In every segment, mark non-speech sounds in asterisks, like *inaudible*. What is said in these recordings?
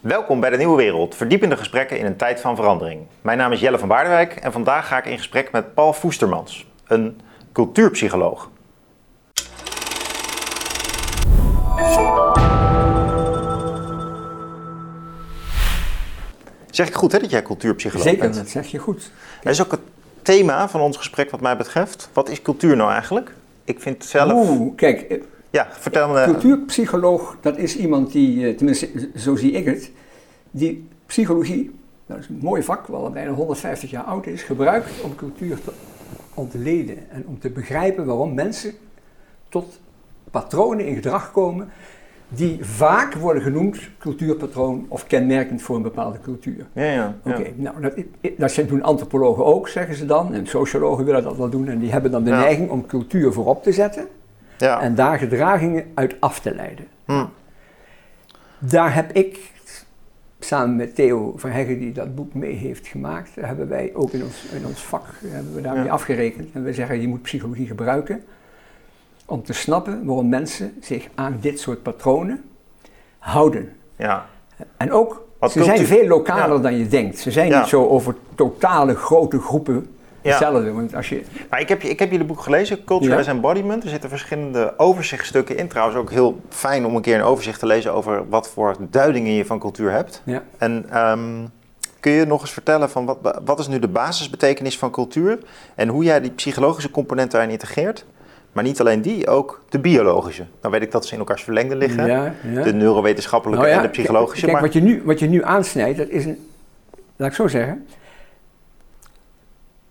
Welkom bij de Nieuwe Wereld, verdiepende gesprekken in een tijd van verandering. Mijn naam is Jelle van Baardewijk en vandaag ga ik in gesprek met Paul Voestermans, een cultuurpsycholoog. Zeg ik goed hè, dat jij cultuurpsycholoog Zeker, bent? dat zeg je goed. Dat is ook het thema van ons gesprek wat mij betreft. Wat is cultuur nou eigenlijk? Ik vind zelf... Oeh, kijk, eh, Ja, vertel me... cultuurpsycholoog, dat is iemand die, eh, tenminste zo zie ik het, die psychologie, dat is een mooi vak, al bijna 150 jaar oud is, gebruikt om cultuur te ontleden en om te begrijpen waarom mensen tot patronen in gedrag komen die vaak worden genoemd cultuurpatroon of kenmerkend voor een bepaalde cultuur. Ja, ja. ja. Oké, nou dat, dat doen antropologen ook, zeggen ze dan, en sociologen willen dat wel doen, en die hebben dan de Ja. neiging om cultuur voorop te zetten ja. en daar gedragingen uit af te leiden. Hm. Daar heb ik, samen met Theo Verheggen, die dat boek mee heeft gemaakt, hebben wij ook in ons, in ons vak hebben we daarmee Ja. afgerekend. En we zeggen, je moet psychologie gebruiken om te snappen waarom mensen zich aan dit soort patronen houden. ja. En ook, Wat ze zijn veel lokaler Ja. dan je denkt. Ze zijn Ja. niet zo over totale grote groepen Ja. hetzelfde. Want als je, Maar ik heb, ik heb jullie boek gelezen, Culture as Embodiment. Er zitten verschillende overzichtstukken in. Trouwens ook heel fijn om een keer een overzicht te lezen over wat voor duidingen je van cultuur hebt. ja, En ehm, kun je nog eens vertellen van wat, wat is nu de basisbetekenis van cultuur en hoe jij die psychologische component daarin integreert? Maar niet alleen die, ook de biologische. Nou weet ik dat ze in elkaars verlengde liggen. ja, ja. De neurowetenschappelijke Nou ja, en de psychologische. Kijk, maar, wat, je nu, wat je nu aansnijdt, dat is een, laat ik zo zeggen,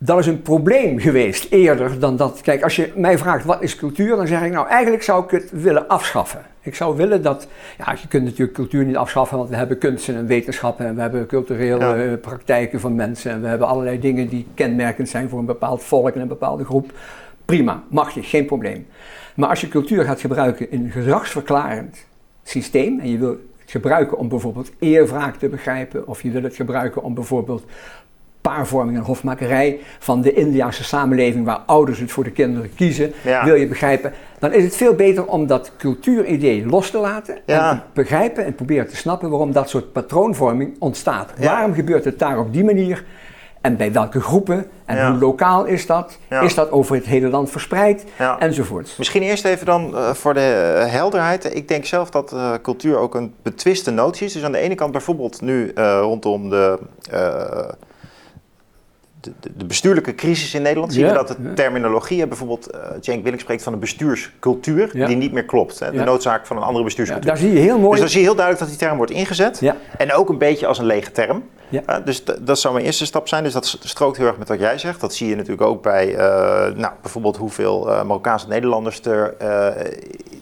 dat is een probleem geweest eerder dan dat. Kijk, als je mij vraagt wat is cultuur, dan zeg ik nou eigenlijk zou ik het willen afschaffen. Ik zou willen dat, ja, je kunt natuurlijk cultuur niet afschaffen, want we hebben kunsten en wetenschappen en we hebben culturele Ja. eh, praktijken van mensen en we hebben allerlei dingen die kenmerkend zijn voor een bepaald volk en een bepaalde groep. Prima, mag je, geen probleem. Maar als je cultuur gaat gebruiken in een gedragsverklarend systeem en je wil het gebruiken om bijvoorbeeld eerwraak te begrijpen of je wil het gebruiken om bijvoorbeeld paarvorming en hofmakerij van de Indiaanse samenleving waar ouders het voor de kinderen kiezen, Ja. wil je begrijpen, dan is het veel beter om dat cultuuridee los te laten Ja. en te begrijpen en proberen te snappen waarom dat soort patroonvorming ontstaat. Ja. Waarom gebeurt het daar op die manier en bij welke groepen en Ja. hoe lokaal is dat? Ja. Is dat over het hele land verspreid? Ja. Enzovoorts. Misschien eerst even dan eh, voor de eh, helderheid. Ik denk zelf dat eh, cultuur ook een betwiste notie is. Dus aan de ene kant bijvoorbeeld nu rondom de, de, bestuurlijke crisis in Nederland... zien Ja, we dat de ja. terminologie... eh, bijvoorbeeld eh Cenk Willink spreekt van een bestuurscultuur... Ja. die niet meer klopt. Hè? De noodzaak van een andere Ja, bestuurscultuur. daar zie je heel mooi. Dus dan zie je heel duidelijk dat die term wordt ingezet. En ook een beetje als een lege term. Uh, dus dat zou mijn eerste stap zijn. Dus dat strookt heel erg met wat jij zegt. Dat zie je natuurlijk ook bij uh, nou, bijvoorbeeld hoeveel uh, Marokkaanse Nederlanders er uh,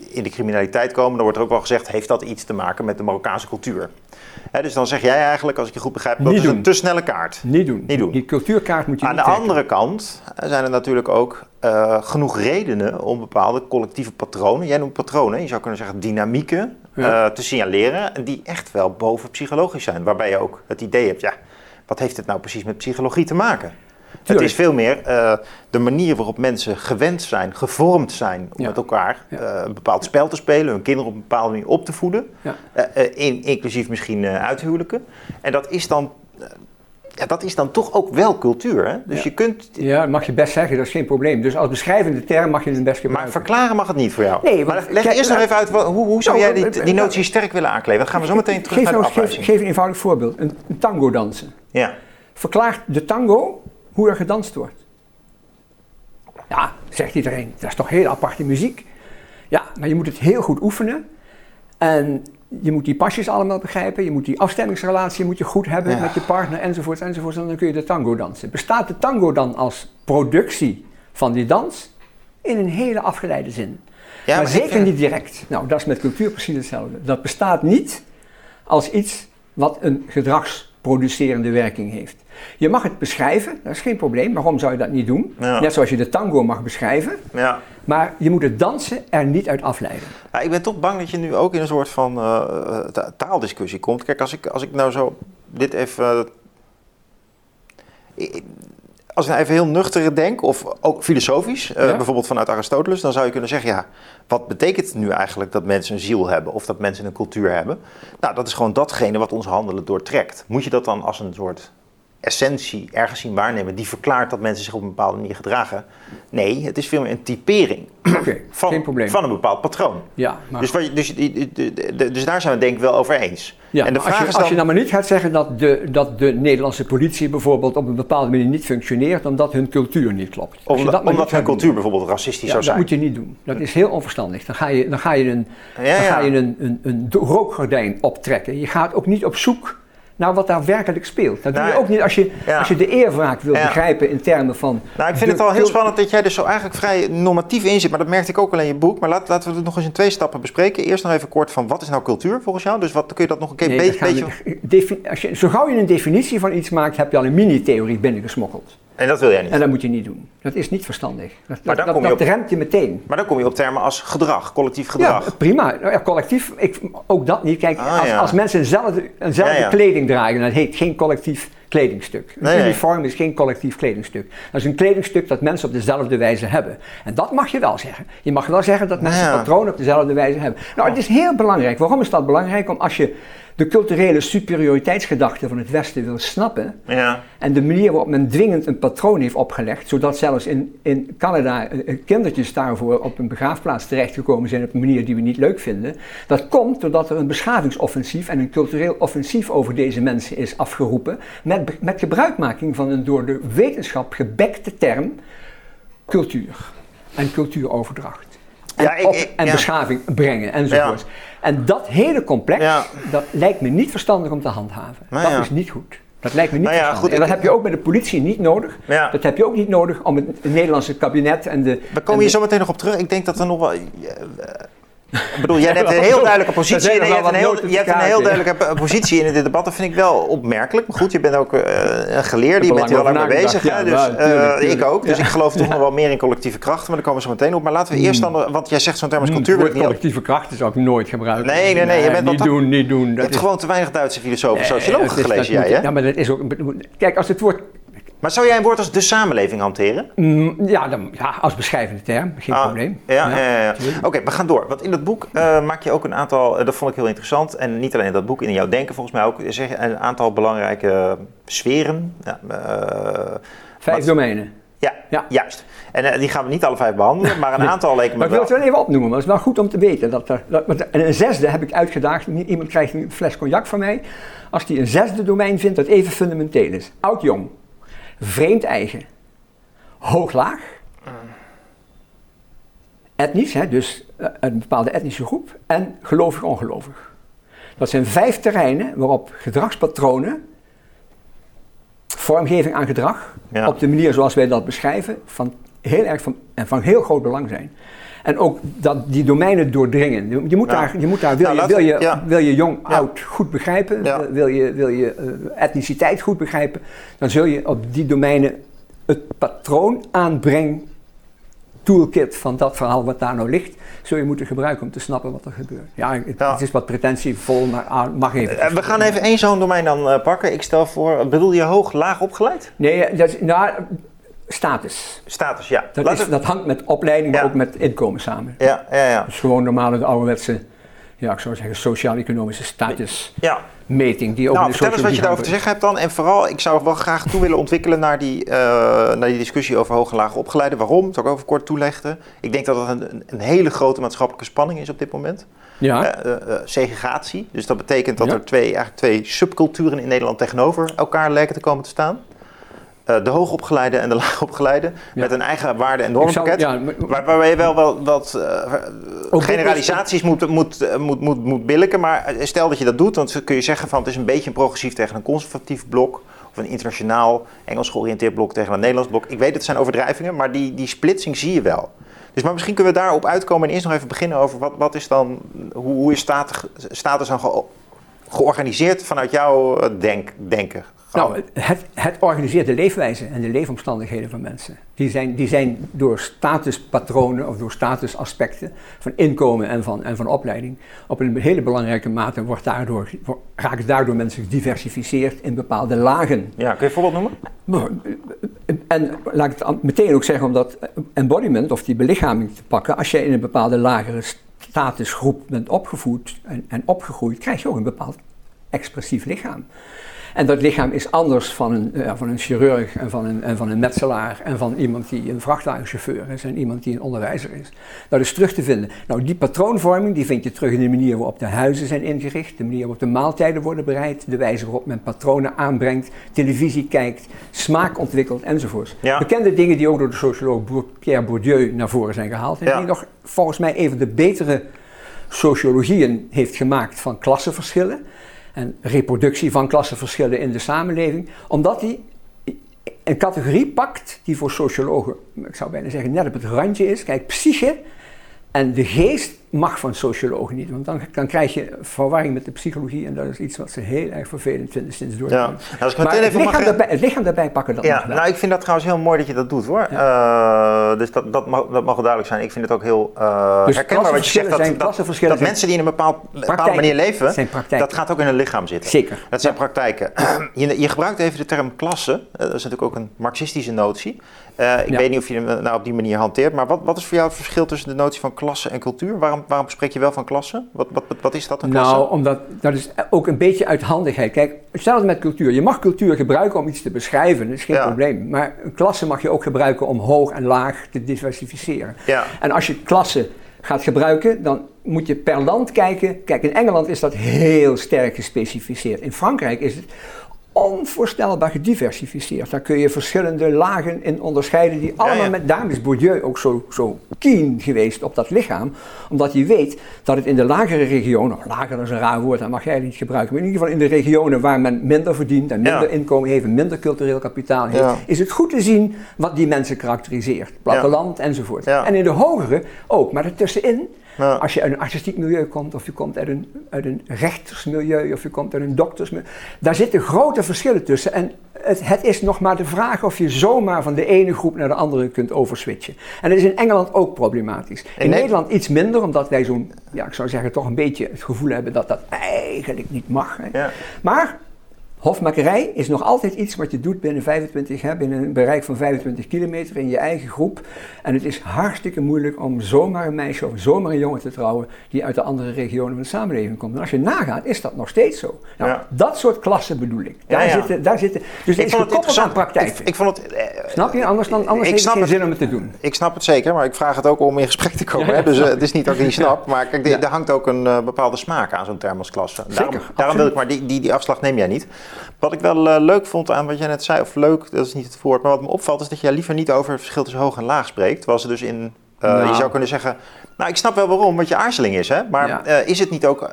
in de criminaliteit komen. Dan wordt er ook wel gezegd, heeft dat iets te maken met de Marokkaanse cultuur? Dus dan zeg jij eigenlijk, als ik je goed begrijp, dat Niet is doen. een te snelle kaart. Niet doen. Niet doen. Die cultuurkaart moet je Aan de trekken. andere kant zijn er natuurlijk ook uh, genoeg redenen om bepaalde collectieve patronen, jij noemt patronen, je zou kunnen zeggen dynamieken, Ja. uh, te signaleren. En die echt wel boven psychologisch zijn. Waarbij je ook het idee hebt, ja, wat heeft het nou precies met psychologie te maken? Het is veel meer uh, de manier waarop mensen gewend zijn, gevormd zijn om Ja. met elkaar Ja. uh, een bepaald spel te spelen, hun kinderen op een bepaalde manier op te voeden, Ja. uh, uh, in, inclusief misschien uithuwelijken. En dat is dan, ja, dat is dan toch ook wel cultuur. Hè? Dus Ja. je kunt. Ja, dat mag je best zeggen, dat is geen probleem. Dus als beschrijvende term mag je het best Maar gebruiken. verklaren mag het niet voor jou. Nee, maar leg eerst nog even uit, hoe, hoe zou Nou, jij eh, die, eh, die notie sterk willen aankleven? Dan gaan we zo meteen terug geef, naar de nou geef, geef een eenvoudig voorbeeld. Een, een tango dansen. Ja. Verklaart de tango hoe er gedanst wordt. Ja, zegt iedereen, dat is toch heel aparte muziek. Ja, maar je moet het heel goed oefenen. En je moet die pasjes allemaal begrijpen. Je moet die afstemmingsrelatie moet je goed hebben Ja. met je partner, enzovoort, enzovoort. En dan kun je de tango dansen. Bestaat de tango dan als productie van die dans? In een hele afgeleide zin. Ja, maar zeker vind- niet direct. Nou, dat is met cultuur precies hetzelfde. Dat bestaat niet als iets wat een gedragsproducerende werking heeft. Je mag het beschrijven, dat is geen probleem. Waarom zou je dat niet doen? Ja. Net zoals je de tango mag beschrijven. Ja. Maar je moet het dansen er niet uit afleiden. Ja, ik ben toch bang dat je nu ook in een soort van eh, ta- taaldiscussie komt. Kijk, als ik, als ik nou zo dit even. eh, als ik nou even heel nuchter denk, of ook filosofisch, uh, Ja. bijvoorbeeld vanuit Aristoteles, dan zou je kunnen zeggen, ja, wat betekent het nu eigenlijk dat mensen een ziel hebben of dat mensen een cultuur hebben? Nou, dat is gewoon datgene wat ons handelen doortrekt. Moet je dat dan als een soort essentie ergens zien waarnemen die verklaart dat mensen zich op een bepaalde manier gedragen? Nee, het is veel meer een typering *clears throat* van, van een bepaald patroon. Ja, maar, Dus, je- dus, dus daar zijn we het denk ik wel over eens. ja, en de vraag als, je, is als dan... je nou maar niet gaat zeggen dat de, dat de Nederlandse politie bijvoorbeeld op een bepaalde manier niet functioneert omdat hun cultuur niet klopt. Als omdat dat omdat hun doen. cultuur bijvoorbeeld racistisch Ja, zou dat zijn. moet je niet doen. Dat is heel onverstandig. Dan ga je, dan ga je, een, Ja, dan ga je een, een, een rookgordijn optrekken. Je gaat ook niet op zoek naar wat daar werkelijk speelt. Dat doe je Nee. ook niet als je, Ja. als je de eerwraak wil Ja. begrijpen in termen van... Nou, ik vind de het al heel spannend dat jij er zo eigenlijk vrij normatief in zit. Maar dat merkte ik ook al in je boek. Maar laat, laten we het nog eens in twee stappen bespreken. Eerst nog even kort van wat is nou cultuur volgens jou? Dus wat kun je dat nog een keer Nee, beetje... we- als je, zo gauw je een definitie van iets maakt, heb je al een mini-theorie binnengesmokkeld. En dat wil jij niet. En dat moet je niet doen. Dat is niet verstandig. Dat, Maar dat, dan kom je dat op- remt je meteen. Maar dan kom je op termen als gedrag, collectief Ja, gedrag. prima. Nou ja, collectief, ik, ook dat niet. Kijk, Ah, als, ja. als mensen eenzelfde, eenzelfde Ja, ja. kleding dragen, dat heet geen collectief kledingstuk. Een Nee, uniform is geen collectief kledingstuk. Dat is een kledingstuk dat mensen op dezelfde wijze hebben. En dat mag je wel zeggen. Je mag wel zeggen dat mensen Ja. patronen op dezelfde wijze hebben. Nou, het is heel belangrijk. Waarom is dat belangrijk? Om als je de culturele superioriteitsgedachte van het Westen wil snappen, Ja. en de manier waarop men dwingend een patroon heeft opgelegd, zodat zelfs in, in Canada eh, kindertjes daarvoor op een begraafplaats terechtgekomen zijn op een manier die we niet leuk vinden, dat komt doordat er een beschavingsoffensief en een cultureel offensief over deze mensen is afgeroepen, met, met gebruikmaking van een door de wetenschap gebekte term cultuur en cultuuroverdracht. En, Ja, ik- op- ik- en ja. beschaving brengen enzovoort. En dat hele complex, dat lijkt me niet verstandig om te handhaven. Nou dat is niet goed. Dat lijkt me niet Nou ja, goed, en dat heb je ook met de politie niet nodig. Ja. Dat heb je ook niet nodig om het, Nederlandse kabinet en de... We en komen hier de- zo meteen nog op terug. Ik denk dat er nog wel... Ik bedoel, jij *laughs* hebt een heel duidelijke positie je wel hebt een heel, je hebt een heel notificaties. duidelijke *laughs* positie in dit debat. Dat vind ik wel opmerkelijk. Maar goed, je bent ook eh, een geleerde, je bent hier al lang mee bezig. Ja, Dus tuurlijk, eh, tuurlijk. ik ook. Dus Ja. ik geloof toch nog *laughs* wel meer in collectieve krachten. Maar daar komen we zo meteen op. Maar laten we eerst dan, eh, want jij zegt zo'n term als cultuur. Niet collectieve krachten zou ik nooit gebruiken. Nee, nee, nee, je bent niet wat- doen, niet doen. Je Dat hebt is- gewoon te weinig Duitse filosofen en sociologen is- gelezen, jij? Ja, maar dat is ook... Kijk, als het woord... Maar zou jij een woord als de samenleving hanteren? mm, Ja, dan, ja als beschrijvende term, geen Ah, probleem. Ja, ja, ja, ja. tuurlijk. Oké, we gaan door. Want in dat boek eh, maak je ook een aantal, eh, dat vond ik heel interessant. En niet alleen in dat boek, in jouw denken volgens mij ook, zeg een aantal belangrijke sferen. Ja, eh, Vijf wat- domeinen. ja, Ja. juist. En die gaan we niet alle vijf behandelen, maar een aantal leken me Maar ik wil het wel. even opnoemen, maar het is wel goed om te weten. Dat er, dat, en een zesde heb ik uitgedaagd. Iemand krijgt een fles cognac van mij. Als die een zesde domein vindt dat even fundamenteel is. Oud-jong. Vreemd-eigen. Hoog-laag. Etnisch, hè, dus eh, een bepaalde etnische groep. En gelovig-ongelovig. Dat zijn vijf terreinen waarop gedragspatronen, vormgeving aan gedrag, Ja. op de manier zoals wij dat beschrijven, van heel erg van, en van heel groot belang zijn. En ook dat die domeinen doordringen. Je- moet, Ja. daar, je moet daar, wil, Nou, je, wil, je, ja. wil je jong, oud goed begrijpen, wil je, wil je etniciteit goed begrijpen, dan zul je op die domeinen het patroon aanbreng toolkit van dat verhaal wat daar nou ligt, zul je moeten gebruiken om te snappen wat er gebeurt. Ja, het, Ja. het is wat pretentievol, maar mag even. Eh, we gaan even één zo'n domein dan eh, pakken. Ik stel voor, bedoel je hoog, laag opgeleid? Nee, eh, dat is, nou, status. Status, ja. Dat, is, dat hangt met opleiding, maar Ja. ook met inkomen samen. Ja, ja, ja. Dus gewoon normale, de ouderwetse, ja, ik zou zeggen, sociaal-economische statusmeting. ja. Die ook Nou, vertel eens wat je daarover te zeggen hebt dan. En vooral, ik zou wel graag toe willen ontwikkelen naar die, eh, naar die discussie over hoge en lage opgeleiden. Waarom? Dat zal ik over kort toelichten. Ik denk dat dat een, een hele grote maatschappelijke spanning is op dit moment. Ja, Eh, eh, segregatie. Dus dat betekent dat Ja. er twee, eigenlijk twee subculturen in Nederland tegenover elkaar lijken te komen te staan. Eh, de hoogopgeleide en de *laughs* laagopgeleide. Ja. Met een eigen waarde- en normpakket. ja, maar- Waar, waarbij je wel, wel wat eh, generalisaties moet, moet, eh, moet, moet, moet billiken. Maar stel dat je dat doet, dan kun je zeggen van het is een beetje een progressief tegen een conservatief blok. Of een internationaal Engels georiënteerd blok tegen een Nederlands blok. Ik weet het zijn overdrijvingen, maar die, die splitsing zie je wel. Dus maar misschien kunnen we daarop uitkomen en eerst nog even beginnen over wat, wat is dan, hoe, hoe is status, status dan ge- georganiseerd vanuit jouw denk, denken? Nou, het, het organiseert de leefwijze en de leefomstandigheden van mensen. Die zijn, die zijn door statuspatronen of door statusaspecten van inkomen en van, en van opleiding op een hele belangrijke mate wordt daardoor, raken daardoor mensen gediversificeerd in bepaalde lagen. ja, kun je een voorbeeld noemen? en laat ik het meteen ook zeggen, om dat embodiment of die belichaming te pakken, als je in een bepaalde lagere statusgroep bent opgevoed en, en opgegroeid, krijg je ook een bepaald expressief lichaam. En dat lichaam is anders van een, uh, van een chirurg en van een, en van een metselaar en van iemand die een vrachtwagenchauffeur is en iemand die een onderwijzer is. Dat is terug te vinden. Nou, die patroonvorming die vind je terug in de manier waarop de huizen zijn ingericht, de manier waarop de maaltijden worden bereid, de wijze waarop men patronen aanbrengt, televisie kijkt, smaak ontwikkelt enzovoort. Bekende dingen die ook door de socioloog Pierre Bourdieu naar voren zijn gehaald en die nog volgens mij even de betere sociologieën heeft gemaakt van klassenverschillen en reproductie van klassenverschillen in de samenleving, omdat hij een categorie pakt die voor sociologen, ik zou bijna zeggen, net op het randje is. Kijk, psyche en de geest mag van sociologen niet, want dan, dan krijg je verwarring met de psychologie en dat is iets wat ze heel erg vervelend vinden sinds door. Ja. Nou, maar het, lichaam mag... daarbij, het lichaam daarbij pakken dan. Ja, nou ik vind dat trouwens heel mooi dat je dat doet hoor. Uh, dus dat, dat, mag, dat mag duidelijk zijn. Ik vind het ook heel uh, dus herkenbaar wat je zegt. Dat, dat, dat mensen die in een bepaald, bepaalde manier leven, dat gaat ook in hun lichaam zitten. Zeker. Dat zijn praktijken. *clears throat* je, je, gebruikt even de term klasse. Uh, dat is natuurlijk ook een marxistische notie. ik weet niet of je hem nou op die manier hanteert, maar wat, wat is voor jou het verschil tussen de notie van klasse en cultuur? Waarom, waarom spreek je wel van klasse? Wat, wat, wat is dat, een klasse? Nou, omdat dat is ook een beetje uit handigheid. Kijk, hetzelfde met cultuur. Je mag cultuur gebruiken om iets te beschrijven, dat is geen probleem. Maar een klasse mag je ook gebruiken om hoog en laag te diversificeren. Ja. En als je klasse gaat gebruiken, dan moet je per land kijken. Kijk, in Engeland is dat heel sterk gespecificeerd. In Frankrijk is het onvoorstelbaar gediversificeerd. Daar kun je verschillende lagen in onderscheiden die allemaal met... Daarom is Bourdieu ook zo, zo keen geweest op dat lichaam. Omdat hij weet dat het in de lagere regionen... lager is een raar woord, dat mag jij niet gebruiken. Maar in ieder geval in de regionen waar men minder verdient... en minder inkomen heeft minder cultureel kapitaal heeft... is het goed te zien wat die mensen karakteriseert. Platteland enzovoort. En in de hogere ook. Maar ertussenin als je uit een artistiek milieu komt, of je komt uit een, uit een rechtersmilieu, of je komt uit een doktersmilieu, daar zitten grote verschillen tussen. En het, het, is nog maar de vraag of je zomaar van de ene groep naar de andere kunt overswitchen. En dat is in Engeland ook problematisch. In, Nederland iets minder, omdat wij zo'n, ja, ik zou zeggen, toch een beetje het gevoel hebben dat dat eigenlijk niet mag. Ja. Maar Hofmakerij is nog altijd iets wat je doet binnen 25, hè, binnen een bereik van 25 kilometer in je eigen groep. En het is hartstikke moeilijk om zomaar een meisje of zomaar een jongen te trouwen die uit de andere regionen van de samenleving komt. En als je nagaat, is dat nog steeds zo. Nou, Dat soort klassen bedoel ik. Daar, Zitten, daar zitten. Dus het is gekoppeld aan praktijk. Ik, ik, vond het. Eh, snap je? Anders, dan, anders heeft het geen zin om het te doen. Ik snap het zeker, maar ik vraag het ook om in gesprek te komen. hè? Dus uh, het is niet dat ik niet *laughs* snap, maar kijk, er hangt ook een uh, bepaalde smaak aan zo'n term als klasse. Daarom, zeker, daarom wil ik, maar die, die, die afslag neem jij niet. Wat ik wel uh, leuk vond aan wat jij net zei, of leuk, dat is niet het woord, maar wat me opvalt is dat jij liever niet over het verschil tussen hoog en laag spreekt. Terwijl ze dus in, uh, nou. je zou kunnen zeggen, nou ik snap wel waarom, wat je aarzeling is, hè? maar ja. uh, is het niet ook,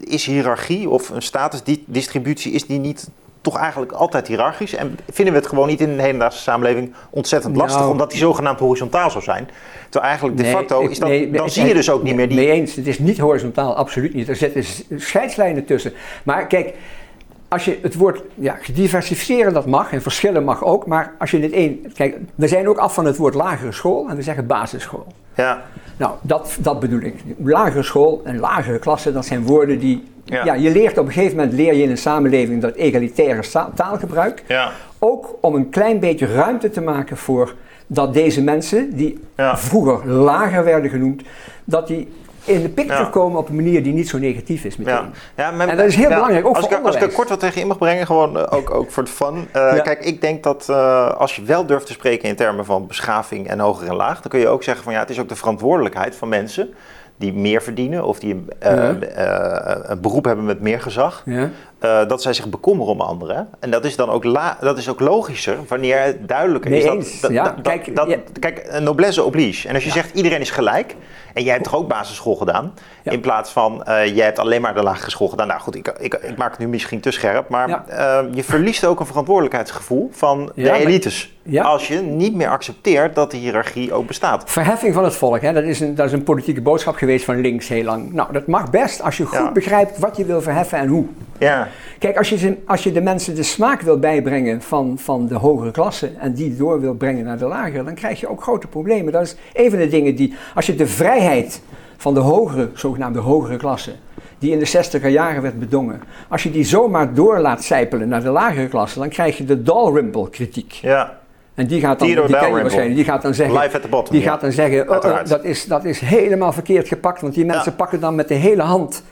is hiërarchie of een statusdistributie, is die niet toch eigenlijk altijd hiërarchisch. En vinden we het gewoon niet in een hedendaagse samenleving ontzettend lastig, nou, omdat die zogenaamd horizontaal zou zijn. Terwijl eigenlijk de facto is dat, nee, dan zie je dus ook niet meer die... Nee eens, het is niet horizontaal, absoluut niet. Er zitten scheidslijnen tussen. Maar kijk, als je het woord ja, diversificeren, dat mag en verschillen mag ook, maar als je het één. Kijk, we zijn ook af van het woord lagere school en we zeggen basisschool. Ja. Nou, dat, dat bedoel ik. Lagere school en lagere klasse, dat zijn woorden die. Ja. je leert op een gegeven moment leer je in een samenleving dat egalitaire taalgebruik. Ja. Ook om een klein beetje ruimte te maken voor dat deze mensen, die vroeger lager werden genoemd, dat die in de picture komen op een manier die niet zo negatief is meteen. Ja. Ja, en dat is heel belangrijk, ook als voor ik, Als ik er kort wat tegen in mag brengen, gewoon uh, ook, ook voor het fun. Uh, kijk, ik denk dat uh, als je wel durft te spreken in termen van beschaving en hoger en laag, dan kun je ook zeggen van ja, het is ook de verantwoordelijkheid van mensen die meer verdienen of die een, een beroep hebben met meer gezag, ja. Uh, dat zij zich bekommeren om anderen. En dat is dan ook, la, dat is ook logischer wanneer het duidelijker nee, is dat, eens. dat, ja, dat, kijk, dat, kijk, noblesse oblige. En als je zegt iedereen is gelijk, en jij hebt toch ook basisschool gedaan, in plaats van uh, jij hebt alleen maar de lagere school gedaan. Nou goed, ik, ik, ik maak het nu misschien te scherp, maar uh, je verliest ook een verantwoordelijkheidsgevoel van de elites. Als je niet meer accepteert dat de hiërarchie ook bestaat. Verheffing van het volk, hè? Dat, is een, dat is een politieke boodschap geweest van links heel lang. Nou, dat mag best als je goed begrijpt wat je wil verheffen en hoe. Ja. Kijk, als je, als je de mensen de smaak wil bijbrengen van, van de hogere klasse en die door wil brengen naar de lagere, dan krijg je ook grote problemen. Dat is een van de dingen die, als je de vrijheid van de hogere, zogenaamde hogere klasse, die in de 60er jaren werd bedongen, als je die zomaar door laat zijpelen naar de lagere klasse, dan krijg je de Dalrymple kritiek. Ja. En die gaat dan, die waarschijnlijk, die gaat dan zeggen, Live at the bottom. die ja. gaat dan zeggen, oh, oh, dat, is, dat is helemaal verkeerd gepakt, want die mensen Ja. pakken dan met de hele hand.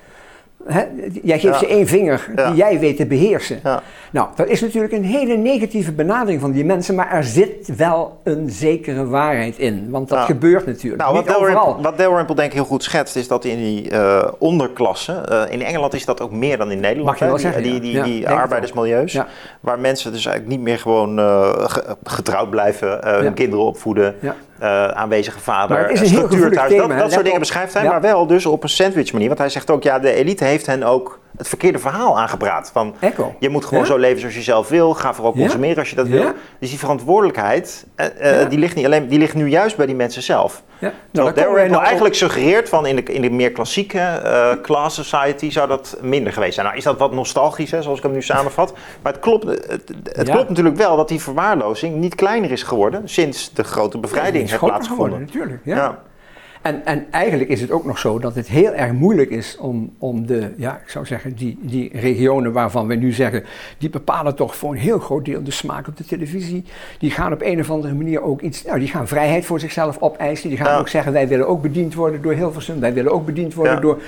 Hè, jij geeft Ja. ze één vinger Ja. die jij weet te beheersen. Ja. Nou, dat is natuurlijk een hele negatieve benadering van die mensen, maar er zit wel een zekere waarheid in. Want dat gebeurt natuurlijk. Nou, wat Niet overal. Dalrymple, wat Dalrymple denk ik heel goed schetst, is dat in die eh, onderklasse, eh, in Engeland is dat ook meer dan in Nederland, Mag je wel hè, die, zeggen, die, die, arbeidersmilieus, waar mensen dus eigenlijk niet meer gewoon eh, ge- getrouwd blijven, hun kinderen opvoeden, Eh, aanwezige vader, Maar het is een heel structuur thuis, thema, dat, dat soort dingen beschrijft hij, maar wel dus op een sandwich manier, want hij zegt ook, ja, de elite heeft hen ook het verkeerde verhaal aangepraat. Van, Echo. je moet gewoon Ja? zo leven zoals je zelf wil, ga vooral Ja? consumeren als je dat wil. Dus die verantwoordelijkheid, eh, eh, die, ligt niet alleen, die ligt nu juist bij die mensen zelf. Ja. Nou, wij Dalrymple nou eigenlijk suggereert van in de, in de meer klassieke eh, class society zou dat minder geweest zijn. Nou is dat wat nostalgisch, hè, zoals ik hem nu samenvat. Maar het klopt, het, het klopt natuurlijk wel dat die verwaarlozing niet kleiner is geworden sinds de grote op- bevrijding heeft plaatsgevonden. natuurlijk. Ja. En, en eigenlijk is het ook nog zo dat het heel erg moeilijk is om, om de, ja, ik zou zeggen, die, die regionen waarvan we nu zeggen, die bepalen toch voor een heel groot deel de smaak op de televisie. Die gaan op een of andere manier ook iets, nou, die gaan vrijheid voor zichzelf opeisen. Die gaan Ja. ook zeggen, wij willen ook bediend worden door Hilversum, wij willen ook bediend worden Ja. door...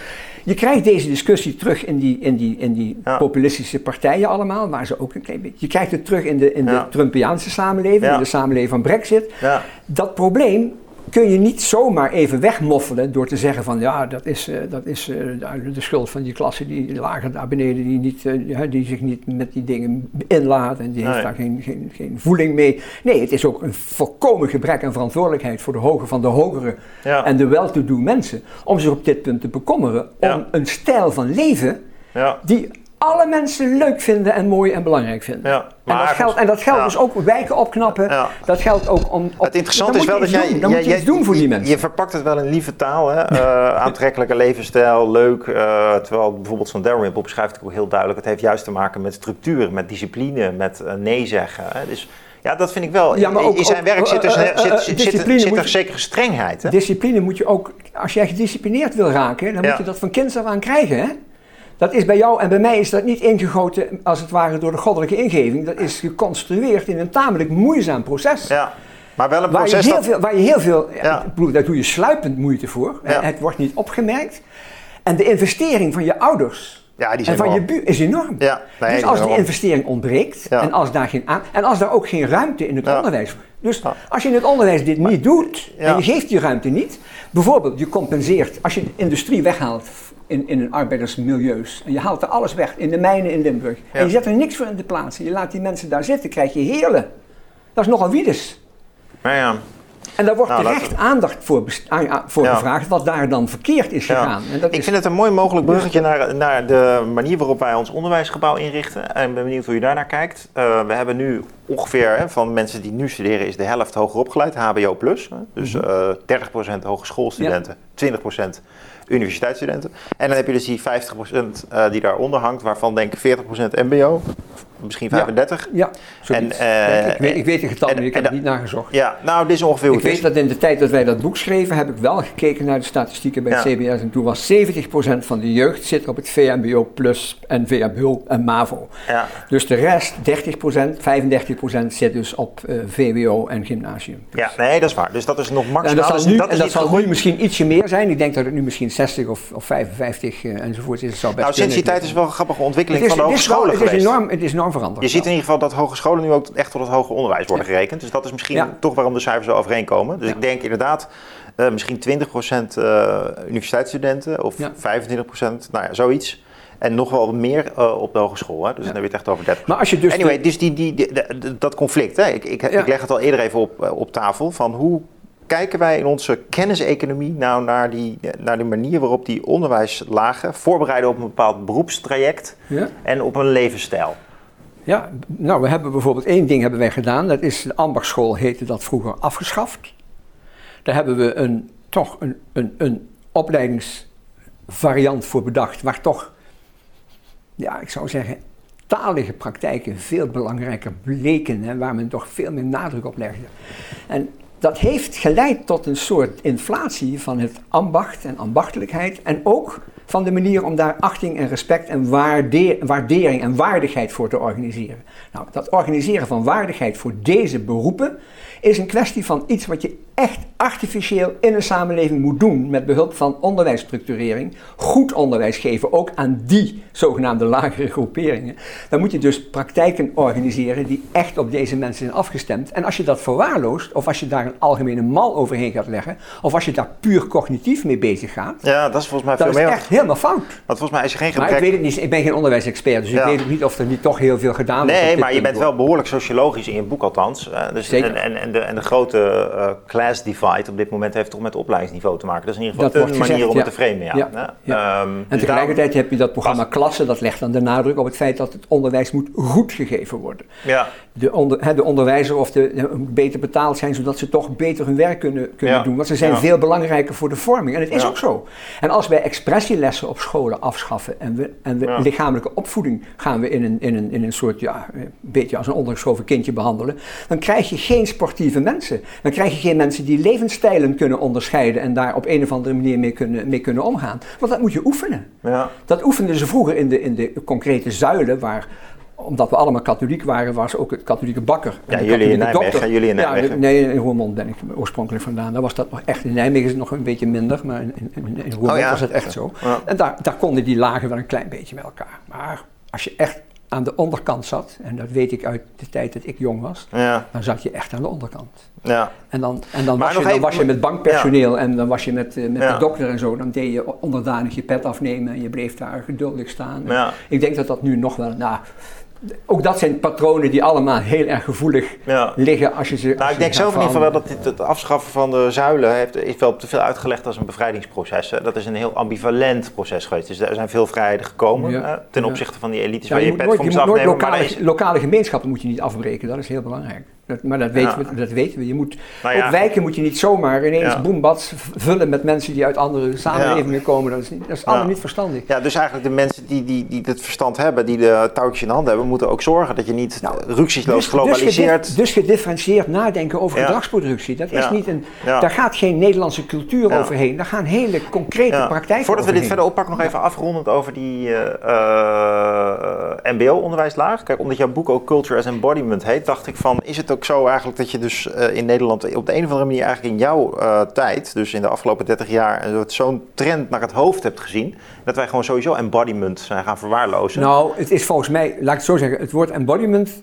Je krijgt deze discussie terug in die, in die, in die Ja. populistische partijen allemaal, waar ze ook een klein beetje... Je krijgt het terug in de, in de Trumpiaanse samenleving, in de samenleving van Brexit. Ja. Dat probleem kun je niet zomaar even wegmoffelen door te zeggen van ja, dat is, eh, dat is eh, de- de schuld van die klasse die lager daar beneden, die, niet, eh, die zich niet met die dingen inlaat en die heeft daar geen, geen, geen voeling mee. Nee, het is ook een volkomen gebrek aan verantwoordelijkheid voor de hoge van de hogere Ja. en de wel-to-do mensen om zich op dit punt te bekommeren om Ja. een stijl van leven Ja. die alle mensen leuk vinden en mooi en belangrijk vinden. Ja, en, dat maar- geldt, en dat geldt ja. dus ook wijken opknappen. Ja. Dat geldt ook om. op- Het interessante is wel dat jij, doen. Dan jij, moet je iets doen voor die mensen. Je verpakt het wel in lieve taal, hè? eh, *laughs* aantrekkelijke levensstijl, leuk. eh, terwijl bijvoorbeeld zo'n Dalrymple beschrijft het ook heel duidelijk. Het heeft juist te maken met structuur, met discipline, met eh, nee zeggen. Hè? Dus ja, dat vind ik wel. Ja, maar in, ook- in zijn ook- werk zit, eh, zit, er zekere strengheid. Hè? Discipline moet je ook. Als jij gedisciplineerd wil raken, dan Ja. moet je dat van kinds af aan krijgen. Hè? Dat is bij jou en bij mij is dat niet ingegoten als het ware door de goddelijke ingeving. Dat is geconstrueerd in een tamelijk moeizaam proces. Ja, maar wel een Waar je, proces heel dat... veel, waar je heel veel, Ja. daar doe je sluipend moeite voor. Ja. Het wordt niet opgemerkt. En de investering van je ouders Ja, die en zijn van wel... je buur is enorm. Ja, nee, dus als die investering ontbreekt Ja. en als daar geen aan, en als daar ook geen ruimte in het Ja. onderwijs. Dus als je in het onderwijs dit niet doet en je geeft die ruimte niet, bijvoorbeeld je compenseert als je de industrie weghaalt in, in een arbeidersmilieus en je haalt er alles weg in de mijnen in Limburg Ja. en je zet er niks voor in de plaats je laat die mensen daar zitten, krijg je heerlen. Dat is nogal wiedes. Nou ja, En daar wordt Nou, terecht aandacht voor, voor Ja. gevraagd wat daar dan verkeerd is Ja. gegaan. En dat Ik is, vind het een mooi mogelijk bruggetje naar, naar de manier waarop wij ons onderwijsgebouw inrichten. En ik ben benieuwd hoe je daarnaar kijkt. Eh, we hebben nu ongeveer hè, van mensen die nu studeren, is de helft hoger opgeleid, HBO plus. Hè? Dus Mhm. eh 30% hogeschoolstudenten, 20% universiteitsstudenten. En dan heb je dus die 50% eh, die daaronder hangt, waarvan denk ik 40% MBO, misschien Ja. 35. ja, zoiets. En, eh, ik. ik, weet, ik weet de getallen, en- niet, ik heb het niet nagezocht. Ja, nou, dit is ongeveer Ik weet dat in de tijd dat wij dat boek schreven, heb ik wel gekeken naar de statistieken bij het Ja. CBS. En toen was 70% van de jeugd zit op het VMBO plus en VMBO en MAVO. Ja. Dus de rest, 30%, 35% zit dus op eh, VWO en gymnasium. ja, nee, dat is waar. Dus dat is nog maximaal. En dat zal, Dus nu, dat en dat zal nu misschien ietsje meer zijn. Ik denk dat het nu misschien 60 of, of 55 eh, enzovoort is. Het zou best Nou, sinds die tijd is wel een grappige ontwikkeling is, van de het is wel- hogescholen het is enorm, het is enorm veranderd. Je ziet in ieder geval dat hogescholen nu ook echt tot het hoger onderwijs worden gerekend. Dus dat is misschien toch waarom de cijfers zo overeenkomen. Dus ik denk inderdaad eh, misschien 20% eh universiteitsstudenten of Ja. 25%, nou ja, zoiets. En nog wel meer eh, op de hogeschool. Hè? Dus dan heb je het echt over 30%. Maar als je dus de- anyway, dus die, die, dat conflict, hè? Ik, ik, Ja. ik leg het al eerder even op, op tafel, van hoe kijken wij in onze kenniseconomie nou naar, die, naar de manier waarop die onderwijslagen voorbereiden op een bepaald beroepstraject Ja. en op een levensstijl. Ja, nou, we hebben bijvoorbeeld één ding hebben wij gedaan. Dat is, de ambachtschool heette dat vroeger afgeschaft. Daar hebben we een, toch een, een, een opleidingsvariant voor bedacht, waar toch, ja, ik zou zeggen, talige praktijken veel belangrijker bleken en waar men toch veel meer nadruk op legde. En dat heeft geleid tot een soort inflatie van het ambacht en ambachtelijkheid en ook van de manier om daar achting en respect en waardering en waardigheid voor te organiseren. Nou, dat organiseren van waardigheid voor deze beroepen is een kwestie van iets wat je echt artificieel in een samenleving moet doen met behulp van onderwijsstructurering, goed onderwijs geven, ook aan die zogenaamde lagere groeperingen. Dan moet je dus praktijken organiseren die echt op deze mensen zijn afgestemd. En als je dat verwaarloost, of als je daar een algemene mal overheen gaat leggen, of als je daar puur cognitief mee bezig gaat, ja, dat is volgens mij veel dat meer. is echt helemaal fout. Want volgens mij is er geen Maar gebrek. ik weet het niet, ik ben geen onderwijsexpert, dus Ja. ik weet ook niet of er niet toch heel veel gedaan wordt. Nee, maar je bent wel behoorlijk sociologisch in je boek althans. Dus Zeker. En, en, en, de, en de grote eh, class divide op dit moment heeft toch met opleidingsniveau te maken. Dat is in ieder geval Dat een manier gezegd, om het te framen. Ja. Ja, Ja. ja. Ehm, En dus tegelijkertijd heb je dat programma Klassen, dat legt dan de nadruk op het feit dat het onderwijs moet goed gegeven worden. Ja. De, onder, de onderwijzer of de, beter betaald zijn, zodat ze toch beter hun werk kunnen, kunnen doen. Want ze zijn veel belangrijker voor de vorming. En het is ook zo. En als wij expressielessen op scholen afschaffen en we, en we lichamelijke opvoeding gaan we in een, in, een, in een soort, ja, een beetje als een ondergeschoven kindje behandelen, dan krijg je geen sportieve mensen. Dan krijg je geen mensen die levensstijlen kunnen onderscheiden en daar op een of andere manier mee kunnen, mee kunnen omgaan. Want dat moet je oefenen. Ja. Dat oefenden ze vroeger in de, in de concrete zuilen, waar, omdat we allemaal katholiek waren, was ook het katholieke bakker. en Ja, jullie in Nijmegen, jullie in Ja, Nijmegen. nee, in Roermond ben ik oorspronkelijk vandaan. Daar was dat nog echt. In Nijmegen is het nog een beetje minder, maar in, in, in Roermond Oh ja. was het echt zo. Ja. En daar, daar konden die lagen wel een klein beetje met elkaar. Maar als je echt aan de onderkant zat, en dat weet ik uit de tijd dat ik jong was, Ja. dan zat je echt aan de onderkant. Ja. En dan, en dan, was, je, dan even- was je met bankpersoneel en dan was je met, eh, met de dokter en zo. Dan deed je onderdanig je pet afnemen en je bleef daar geduldig staan. Ik denk dat dat nu nog wel, nou, ook dat zijn patronen die allemaal heel erg gevoelig Ja. liggen als je ze. Nou, ik denk zelf in ieder geval dat dit, het afschaffen van de zuilen heeft, is wel te veel uitgelegd als een bevrijdingsproces. Hè. Dat is een heel ambivalent proces geweest. Dus er zijn veel vrijheden gekomen Ja. hè, ten Ja. opzichte van die elites waar je je moet pet je moet nooit. Maar lokale, lokale gemeenschappen moet je niet afbreken, dat is heel belangrijk. Dat, maar dat weten, Ja. we, dat weten we. Je moet, ja, ook wijken moet je niet zomaar ineens Ja. boembats vullen met mensen die uit andere samenlevingen komen. Dat is, niet, dat is allemaal niet verstandig. Ja, dus eigenlijk de mensen die, die, die het verstand hebben, die de touwtjes in de hand hebben, moeten ook zorgen dat je niet Nou, nou, rücksichtsloos Dus, globaliseert. gedif- dus gedifferentieerd nadenken over gedragsproductie. Dat is niet een. Daar gaat geen Nederlandse cultuur overheen. Daar gaan hele concrete Ja. praktijken Voordat we dit verder oppakken, nog even afrondend over die eh, MBO-onderwijslaag. Kijk, omdat jouw boek ook Culture as Embodiment heet, dacht ik van, is het ook zo eigenlijk dat je dus eh, in Nederland op de een of andere manier eigenlijk in jouw eh, tijd, dus in de afgelopen 30 jaar, zo'n trend naar het hoofd hebt gezien, dat wij gewoon sowieso embodiment zijn gaan verwaarlozen? Nou, het is volgens mij, laat ik het zo zeggen, het woord embodiment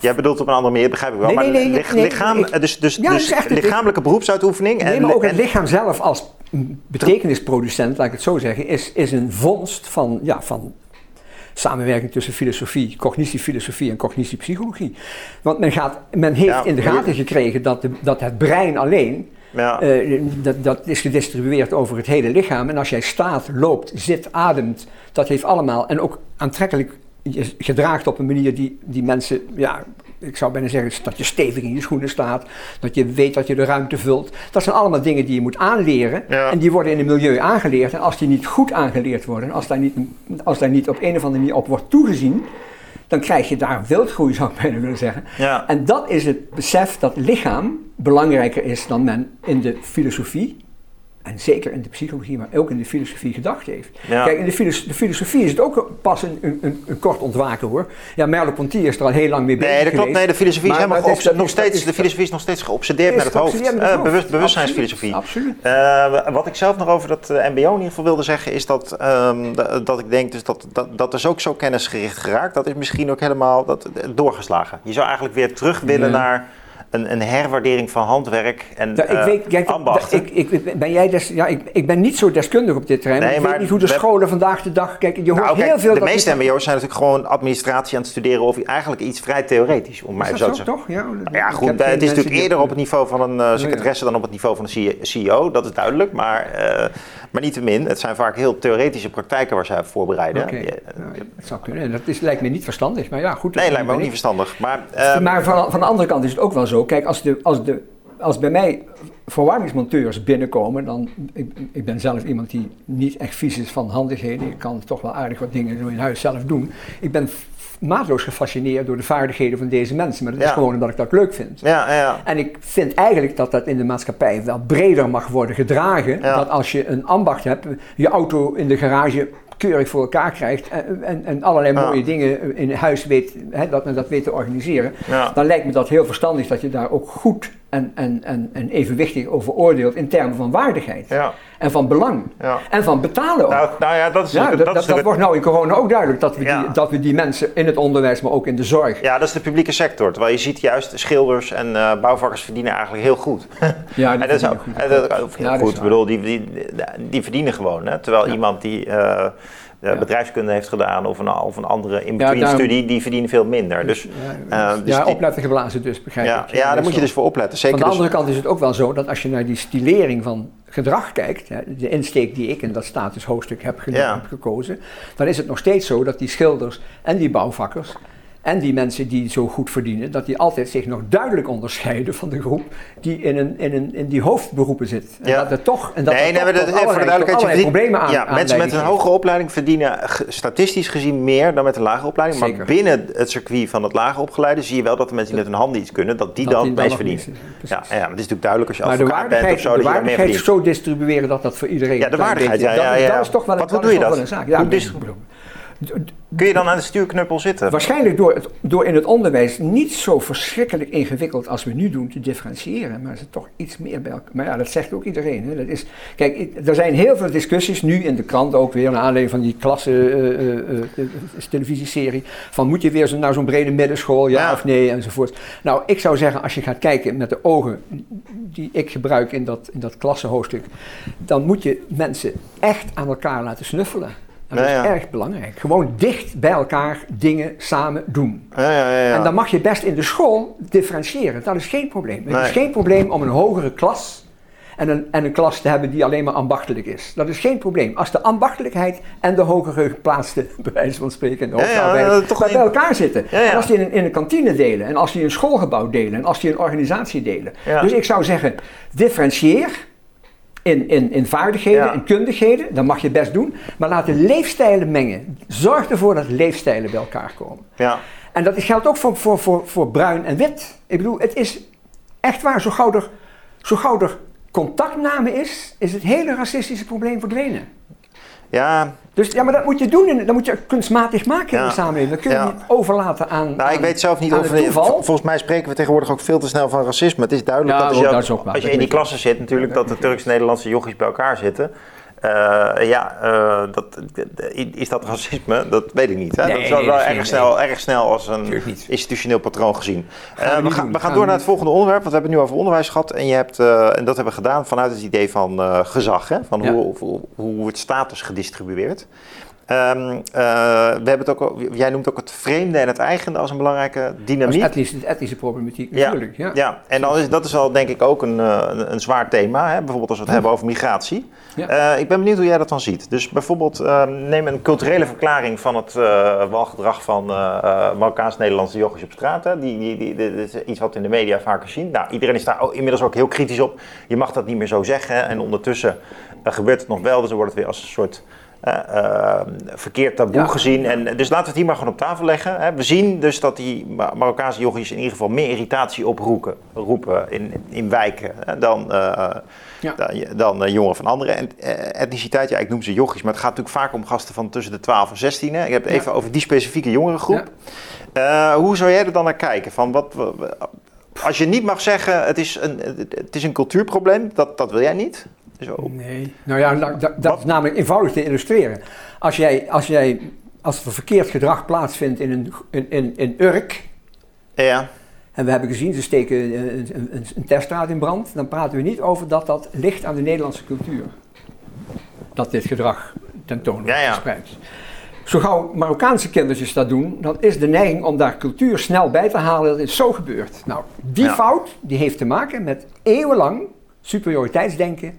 Jij bedoelt op een andere manier, begrijp ik wel. Nee, nee, maar nee, lich- nee, lichaam, eh, dus, dus, Ja, dus echt lichamelijke beroepsuitoefening. Nee, en, maar ook het lichaam zelf als betekenisproducent, laat ik het zo zeggen, is, is een vondst van, ja, van samenwerking tussen filosofie, cognitiefilosofie en cognitiepsychologie. Want men, gaat, men heeft Ja, in de gaten gekregen dat, de, dat het brein alleen, ja. eh, dat, dat is gedistribueerd over het hele lichaam. En als jij staat, loopt, zit, ademt, dat heeft allemaal, en ook aantrekkelijk je gedraagt op een manier die, die mensen, ja, ik zou bijna zeggen dat je stevig in je schoenen staat, dat je weet dat je de ruimte vult. Dat zijn allemaal dingen die je moet aanleren Ja. en die worden in een milieu aangeleerd. En als die niet goed aangeleerd worden, als daar niet, als daar niet op een of andere manier op wordt toegezien, dan krijg je daar wildgroei, *laughs* zou ik bijna willen zeggen. ja. En dat is het besef dat lichaam belangrijker is dan men in de filosofie, en zeker in de psychologie, maar ook in de filosofie gedacht heeft. Ja. Kijk, in de, filos- de filosofie is het ook pas een, een, kort ontwaken hoor. Ja, Merleau-Ponty is er al heel lang mee bezig Nee, dat klopt. geweest. Nee, de filosofie is helemaal is- nog steeds, is- de filosofie is nog steeds geobsedeerd met het hoofd. geobsedeerd met het Eh, bewust, bewustzijnsfilosofie. Absoluut. Eh, wat ik zelf nog over dat eh, MBO in ieder geval wilde zeggen, is dat, ehm, da- dat ik denk dus dat, dat dat is ook zo kennisgericht geraakt. Dat is misschien ook helemaal dat, doorgeslagen. Je zou eigenlijk weer terug willen Ja. naar een, een herwaardering van handwerk en Ja, ik eh, weet, kijk, ambachten. ik, ik, ben jij des, ja, ik, ik ben niet zo deskundig op dit terrein. Nee, ik maar weet niet hoe de we- scholen vandaag de dag. Kijk, je hoort Nou, kijk, heel veel. de dat meeste MBO's zijn natuurlijk gewoon administratie aan het studeren of eigenlijk iets vrij theoretisch, om mij Is zo te zeggen. toch? Ja, Ja, ik goed, heb het is natuurlijk die- eerder op het niveau van een uh, secretaresse dan op het niveau van een CEO, dat is duidelijk. Maar, uh, maar niettemin, het zijn vaak heel theoretische praktijken waar zij op voorbereiden. Oké, Ja, nou, dat zou kunnen. Dat is, lijkt me niet verstandig, maar ja, goed. nee, lijkt me ook niet verstandig. Maar, uh, maar van, van de andere kant is het ook wel zo. Kijk, als, de, als, de, als bij mij verwarmingsmonteurs binnenkomen, dan, ik, ik, ben zelf iemand die niet echt vies is van handigheden. Ik kan toch wel aardig wat dingen in huis zelf doen. Ik ben maatloos gefascineerd door de vaardigheden van deze mensen. Maar dat is gewoon omdat ik dat leuk vind. Ja, ja. En ik vind eigenlijk dat dat in de maatschappij wel breder mag worden gedragen. Dat als je een ambacht hebt, je auto in de garage keurig voor elkaar krijgt en, en, en allerlei mooie dingen in huis weet, hè, dat men dat weet te organiseren, dan lijkt me dat heel verstandig dat je daar ook goed en, en, en, en evenwichtig over oordeelt in termen van waardigheid. Ja. En van belang. Ja. En van betalen ook. Nou, nou ja, dat, is ja, dat, dat, dat, dat wordt nou in corona ook duidelijk, dat we, die, dat we die mensen in het onderwijs, maar ook in de zorg. Ja, dat is de publieke sector. Terwijl je ziet juist, schilders en eh, bouwvakkers verdienen eigenlijk heel goed. Ja, die *laughs* en dat is ook, goed. dat, heel is goed. Ik bedoel, die, die, die verdienen gewoon. Hè? Terwijl iemand die eh, Ja. bedrijfskunde heeft gedaan of een, of een andere in-between daarom- studie, die verdienen veel minder. Dus, ja, eh, dus ja opletten geblazen dus, begrijp ja, ik. ja, daar dat moet je dus voor opletten. Zeker Van de dus- andere kant is het ook wel zo dat als je naar die stilering van gedrag kijkt, hè, de insteek die ik in dat statushoofdstuk heb, heb gekozen, dan is het nog steeds zo dat die schilders en die bouwvakkers en die mensen die zo goed verdienen, dat die altijd zich nog duidelijk onderscheiden van de groep die in, een, in, een, in die hoofdberoepen zit. En Ja. dat er toch, en dat nee, nee, dat, voor duidelijkheid. problemen aan ja, mensen met een hoge opleiding verdienen g- statistisch gezien meer dan met een lage opleiding. Zeker. Maar binnen het circuit van het lage opgeleide zie je wel dat de mensen die met hun handen iets kunnen, dat die Dat dan het meest verdienen. Ja, ja, maar het is natuurlijk duidelijk als je advocaat bent of zo, de waardigheid zo distribueren dat dat voor iedereen Ja, de een waardigheid, ja, ja, ja. dat is toch wel, Wat dat doe je dat? een Hoe Kun je dan aan de stuurknuppel zitten? Waarschijnlijk door, het, door in het onderwijs niet zo verschrikkelijk ingewikkeld als we nu doen te differentiëren, maar is het toch iets meer bij elkaar. Maar ja, dat zegt ook iedereen. Hè. Dat is, kijk, er zijn heel veel discussies nu in de krant ook weer, naar aanleiding van die klasse eh, eh, eh, televisieserie, van moet je weer zo naar zo'n brede middenschool, ja, Ja. of nee, enzovoort. Nou, ik zou zeggen, als je gaat kijken met de ogen die ik gebruik in dat, in dat klassenhoofdstuk, dan moet je mensen echt aan elkaar laten snuffelen. Dat Ja, is erg belangrijk. Gewoon dicht bij elkaar dingen samen doen. Ja, ja, ja, ja. En dan mag je best in de school differentiëren. Dat is geen probleem. Het is geen probleem om een hogere klas en een, en een klas te hebben die alleen maar ambachtelijk is. Dat is geen probleem. Als de ambachtelijkheid en de hogere geplaatste, *laughs* bij wijze van spreken, de ja, ja, bij een- elkaar zitten. Ja. En als die in, in een kantine delen, en als die een schoolgebouw delen, en als die een organisatie delen. Dus ik zou zeggen, differentieer in, in, in vaardigheden Ja. en kundigheden, dat mag je best doen. Maar laat de leefstijlen mengen. Zorg ervoor dat leefstijlen bij elkaar komen. ja. En dat geldt ook voor, voor, voor, voor bruin en wit. Ik bedoel, het is echt waar, zo gauw er, zo gauw er contactname is, is het hele racistische probleem verdwenen. Ja, Dus ja, maar dat moet je doen, dat moet je kunstmatig maken in de samenleving. Dat kun je Ja. niet overlaten aan, Nou, ik weet zelf niet of... het toeval. Volgens mij spreken we tegenwoordig ook veel te snel van racisme. Het is duidelijk Ja, dat als ook je, ook als je in die klassen zit natuurlijk... dat de Turks-Nederlandse jochies bij elkaar zitten. Eh, ja, eh, dat, is dat racisme? Dat weet ik niet. Hè? Nee, dat is wel, nee, erg, snel, erg snel als een institutioneel patroon gezien. Gaan Eh, we gaan, we gaan Gaan door naar het volgende onderwerp. Want we hebben het nu over onderwijs gehad. En, je hebt, en dat hebben we gedaan vanuit het idee van gezag. Hè? Van Ja. hoe, hoe, hoe wordt status gedistribueerd. Ehm, eh, we hebben het ook, jij noemt ook het vreemde en het eigene als een belangrijke dynamiek. etnische, etnische problematiek natuurlijk. Ja. ja, en dan is, dat is al denk ik ook een, eh, een, een zwaar thema. Hè? Bijvoorbeeld als we het hebben over migratie. Ja. Eh, ik ben benieuwd hoe jij dat dan ziet. Dus bijvoorbeeld eh, neem een culturele verklaring van het walgedrag van Marokkaans-Nederlandse jochies op straat. Hè? Die, die, die, is iets wat we in de media vaker zien. Nou, iedereen is daar inmiddels ook heel kritisch op. Je mag dat niet meer zo zeggen. hè. En ondertussen gebeurt het nog wel. Dus dan wordt het weer als een soort eh, eh, verkeerd taboe Ja. gezien. En, dus laten we het hier maar gewoon op tafel leggen. Hè. We zien dus dat die Ma- Marokkaanse jochies in ieder geval meer irritatie oproepen roepen in, in wijken hè, dan, eh, Ja. dan, dan eh, jongeren van andere en, eh, etniciteit. Ja, ik noem ze jochies, maar het gaat natuurlijk vaak om gasten van tussen de 12 en 16. Hè. Ik heb het Ja. even over die specifieke jongerengroep. Eh, hoe zou jij er dan naar kijken? Van wat, wa- wa- als je niet mag zeggen, het is een, het is een cultuurprobleem, dat, dat wil jij niet. Zo. Nee. Nou ja, dat, dat is namelijk eenvoudig te illustreren. Als jij, als jij, als er verkeerd gedrag plaatsvindt in een, in, in, in Urk, Ja, en we hebben gezien, ze steken een, een, een, een teststraat in brand, dan praten we niet over dat dat ligt aan de Nederlandse cultuur. Dat dit gedrag tentoon wordt Ja, ja. gespreid. Zo gauw Marokkaanse kindertjes dat doen, dan is de neiging om daar cultuur snel bij te halen, dat is zo gebeurd. Nou, die Ja. fout die heeft te maken met eeuwenlang superioriteitsdenken